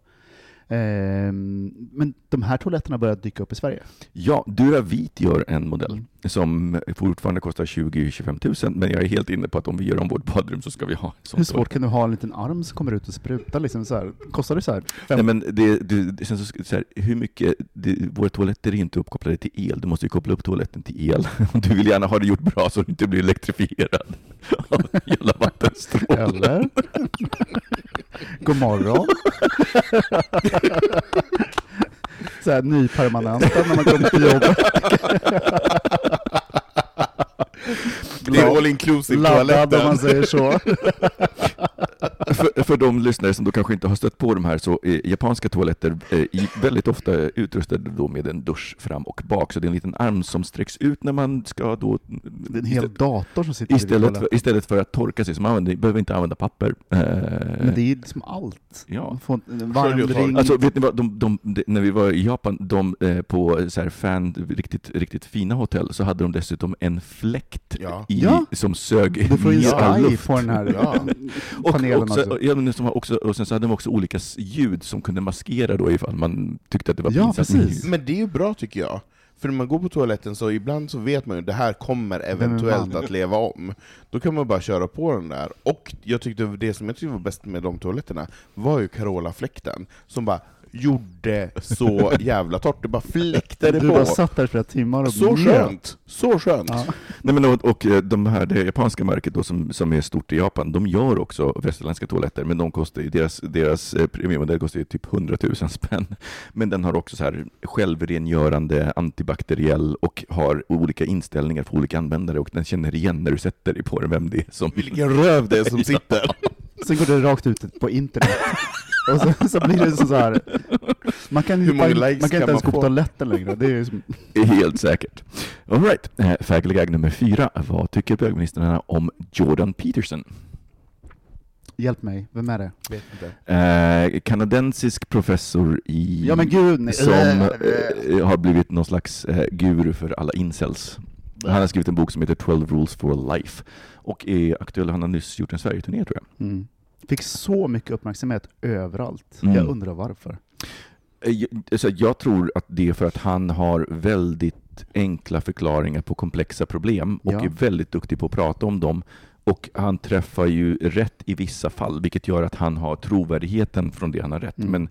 Ehm, men de här toaletterna börjar dyka upp i Sverige. Ja, Duravit gör en modell Mm. som fortfarande kostar 20-25 000, men jag är helt inne på att om vi gör om vårt badrum så ska vi ha en sån Hur svårt kan du ha en liten arm som kommer ut och sprutar? Liksom så här? Kostar det så här? Nej, men det, det, det, så, så här, hur mycket, det, våra toaletter är inte uppkopplade till el, du måste ju koppla upp toaletten till el. Du vill gärna ha det gjort bra så du inte blir elektrifierad av hela vattenstrålen. Eller? God morgon. så här nypermanenta när man kommer till jobbet. Det är all inclusive Laddad om man säger så. För, för de lyssnare som då kanske inte har stött på de här, så är japanska toaletter eh, i, väldigt ofta utrustade då med en dusch fram och bak, så det är en liten arm som sträcks ut när man ska då... Det är en hel dator som sitter Istället för, istället för att torka sig, så man använder, behöver inte använda papper. Eh, Men det är liksom allt. Ja. Få en och tork. Alltså vet ni vad, de, de, de, när vi var i Japan, de, eh, på så här fan, riktigt, riktigt fina hotell, så hade de dessutom en fläkt Ja. i, Ja. som sög Du får in all luft. på den här Ja. Och, panelen också, också. ja, men som också. Och sen så hade de också olika ljud som kunde maskera då ifall man tyckte att det var Ja, pinsamt. precis. Men det är ju bra tycker jag. För när man går på toaletten så ibland så vet man ju att det här kommer eventuellt man? att leva om. Då kan man bara köra på den där. Och jag tyckte det som jag tyckte var bäst med de toaletterna var ju Carola-fläkten, som bara gjorde så jävla torrt. Det bara fläktade Du på. bara satt där i flera timmar och Så njöt. skönt! Så skönt! Ja. Nej, men och, och eh, de här, det japanska märket då, som, som är stort i Japan, de gör också västerländska toaletter, men de kostar, deras, deras eh, premiummodell kostar ju typ 100 000 spänn. Men den har också så här självrengörande, antibakteriell och har olika inställningar för olika användare och den känner igen när du sätter dig på den vem det är som Vilken röv det är som sitter! Sen går det rakt ut på internet. Och så, så blir det så här. Man kan, Hur många hitta, likes man kan kan inte ens man gå på toaletten längre. Det är som, Helt säkert. All right. Eh, gag nummer fyra. Vad tycker bögministrarna om Jordan Peterson? hjälp mig, vem är det? Vet inte. Eh, kanadensisk professor i... Ja men gud, nej. som eh, har blivit någon slags eh, guru för alla incels. Han har skrivit en bok som heter 12 rules for life och är aktuell. Han har nyss gjort en Sverige-turné tror jag. Mm. Fick så mycket uppmärksamhet överallt. Mm. Jag undrar varför. Eh, jag- alltså, jag tror att det är för att han har väldigt enkla förklaringar på komplexa problem och Ja. är väldigt duktig på att prata om dem. Och han träffar ju rätt i vissa fall, vilket gör att han har trovärdigheten från det han har rätt. Mm. Men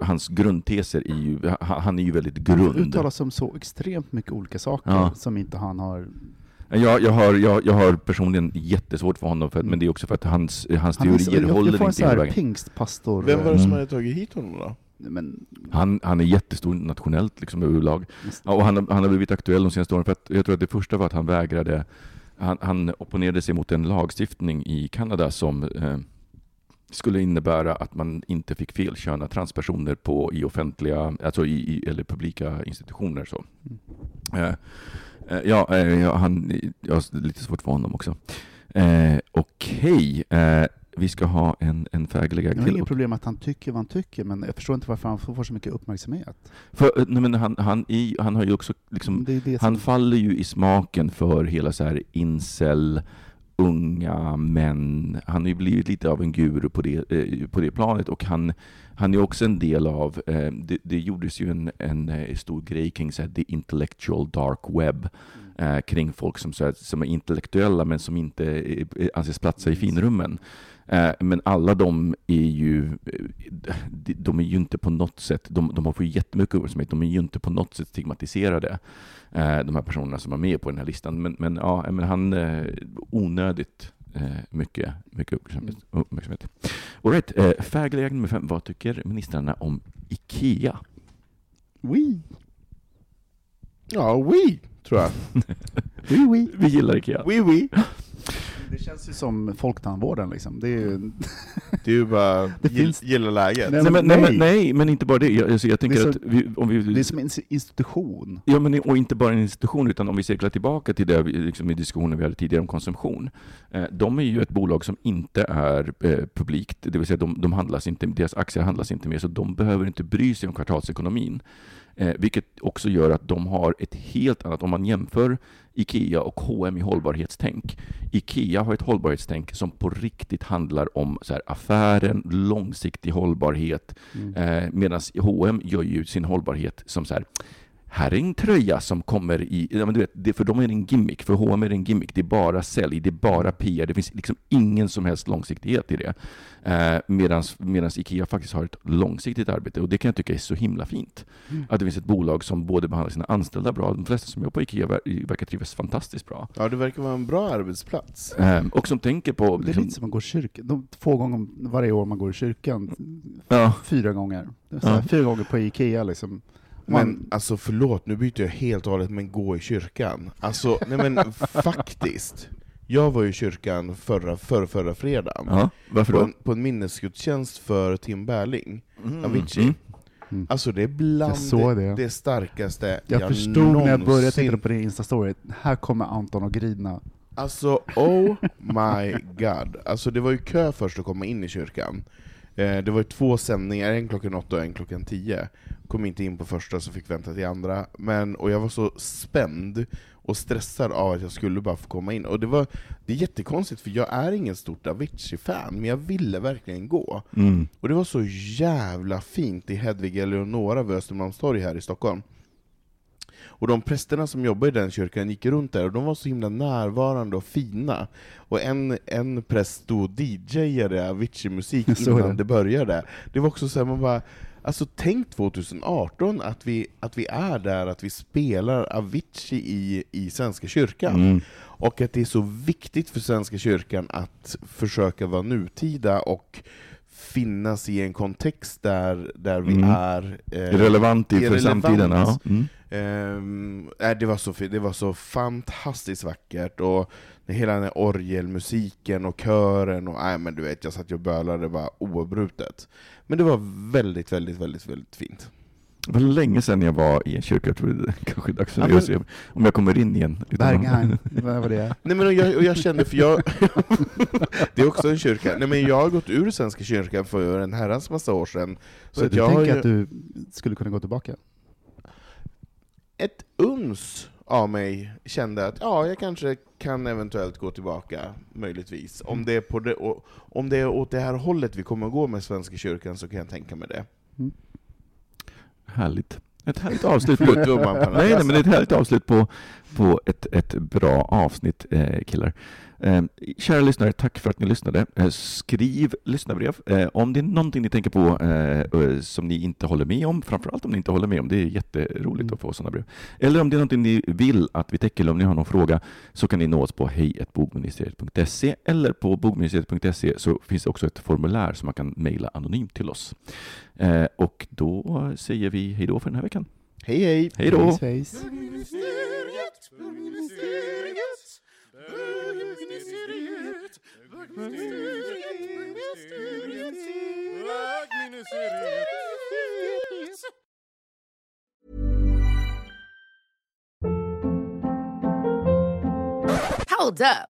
hans grundteser är ju, han han är ju väldigt Han grund. uttalar sig om så extremt mycket olika saker Ja. som inte han har... Jag, jag, har, jag, jag har personligen jättesvårt för honom, för, men det är också för att hans, hans Han är teorier jag, håller jag får en inte hela vägen. pingstpastor... Vem var det som Mm. hade tagit hit honom då? Men, Han, han är jättestor nationellt liksom, överlag. Ja, och han, har- han har blivit aktuell de senaste åren, för att jag tror att det första var att han vägrade, han, han opponerade sig mot en lagstiftning i Kanada som eh, skulle innebära att man inte fick felköna transpersoner på, i offentliga, alltså i, i, eller publika institutioner. Så. Eh, eh, ja, eh, ja, han, jag har lite svårt för honom också. Eh, Okej, eh, vi ska ha en, en fäglig jag har till. inget problem att han tycker vad han tycker, men jag förstår inte varför han får så mycket uppmärksamhet. För, eh, nej, men han, han, i, han har ju också liksom Det det Han som, faller ju i smaken för hela så här incel, unga män. Han har ju blivit lite av en guru på det, eh, på det planet och han, han är också en del av, eh, det, det gjordes ju en, en eh, stor grej kring så här, the intellectual dark web, eh, kring folk som, så här, som är intellektuella men som inte eh, eh, anses platsa i finrummen. Eh, Men alla de är ju, eh, de- är ju inte på något sätt, de, de har fått jättemycket uppmärksamhet, de är ju inte på något sätt stigmatiserade, eh, de här personerna som är med på den här listan. Men, men, ja, men han, onödigt mycket, mycket uppmärksamhet. uppmärksamhet. All right, nummer fem, vad tycker ministrarna om IKEA? oui, Ja, oui, tror jag. oui, oui. Vi gillar IKEA. Oui, oui. Det känns ju som folktandvården liksom. Det är ju, Det är ju bara Det gill, finns- gilla läget. Nej, men, nej, nej. men, nej, men inte bara det. Jag, alltså, jag tänker Det är att vi, om vi... det är som en institution. Ja, men och inte bara en institution, utan om vi cirklar tillbaka till det vi- liksom i diskussionen vi hade tidigare om konsumtion. Eh, de är ju ett bolag som inte är eh, publikt, det vill säga de, de handlas inte, deras aktier handlas inte mer, så de behöver inte bry sig om kvartalsekonomin. Eh, vilket också gör att de har ett helt annat, om man jämför IKEA och H&M i hållbarhetstänk. IKEA har ett hållbarhetstänk som på riktigt handlar om så här, affären, långsiktig hållbarhet, Mm. Eh, Medan H&M gör ju sin hållbarhet som så här, här är en tröja som kommer i, ja, men du vet, det, för dem är det en gimmick, för H&M är det en gimmick, det är bara sälj, det är bara PR, det finns liksom ingen som helst långsiktighet i det. Eh, Medan IKEA faktiskt har ett långsiktigt arbete och det kan jag tycka är så himla fint. Mm. Att det finns ett bolag som både behandlar sina anställda bra, de flesta som jobbar på IKEA verkar trivas fantastiskt bra. Ja, det verkar vara en bra arbetsplats. Eh, och som tänker på... Det är liksom, lite som att gå i kyrkan, de två gånger varje år man går i kyrkan, ja. fyra gånger. Ja. Fyra gånger på IKEA liksom. Man... Men alltså förlåt, nu byter jag helt och hållet, men gå i kyrkan. Alltså, nej men faktiskt. Jag var i kyrkan förra, förra, förra fredagen. Ja, varför då? På en, på en minnesgudstjänst för Tim Berling, mm. Avicii. Mm. Mm. Alltså det är bland det. det. starkaste jag, jag förstod någonsin... när jag började titta på din Insta-story, här kommer Anton att grina. Alltså oh my god. Alltså det var ju kö först att komma in i kyrkan. Eh, det var ju två sändningar, en klockan åtta och en klockan tio. Kom inte in på första så fick vänta till andra. Men, och jag var så spänd och stressad av att jag skulle bara få komma in. Och det, var, det är jättekonstigt, för jag är ingen stort Avicii-fan, men jag ville verkligen gå. Mm. Och det var så jävla fint i Hedvig Eleonora vid Östermalmstorg här i Stockholm. Och de prästerna som jobbade i den kyrkan gick runt där, och de var så himla närvarande och fina. Och en, en präst stod och DJade Avicii-musik innan det. det började. Det var också så här, man bara, Alltså tänk 2018 att vi, att vi är där, att vi spelar Avicii i, i Svenska kyrkan. Mm. Och att det är så viktigt för Svenska kyrkan att försöka vara nutida och finnas i en kontext där, där vi mm. är eh, relevant i för samtiden. Ja. Mm. Eh, det, var så, det var så fantastiskt vackert, och hela den här orgelmusiken och kören, och nej, men du vet, jag satt och bölade bara oavbrutet. Men det var väldigt, väldigt, väldigt, väldigt fint. Det var länge sedan jag var i en kyrka, jag tror det kanske är dags att ja, se om jag kommer in igen. Bergheim, vad var det? Nej men jag, jag kände, för jag... det är också en kyrka. Nej men jag har gått ur Svenska kyrkan för en herrans massa år sedan. Så, så att du jag tänker ju... att du skulle kunna gå tillbaka? Ett uns av mig kände att ja, jag kanske kan eventuellt gå tillbaka, möjligtvis. Om, det är på det, om det är åt det här hållet vi kommer att gå med Svenska kyrkan så kan jag tänka mig det. Mm. Härligt. Ett härligt avslut på, nej, nej, men ett härligt avslut på, på ett, ett bra avsnitt, eh, killar. Eh, kära lyssnare, tack för att ni lyssnade. Eh, skriv lyssnarbrev eh, om det är någonting ni tänker på eh, som ni inte håller med om, framförallt om ni inte håller med om, det är jätteroligt mm. att få sådana brev. Eller om det är någonting ni vill att vi täcker, eller om ni har någon fråga, så kan ni nå oss på hejbogministeriet.se eller på bogministeriet.se så finns det också ett formulär som man kan mejla anonymt till oss. Eh, och då säger vi hej då för den här veckan. Hej hej! Hej då! Face, face. Hold up.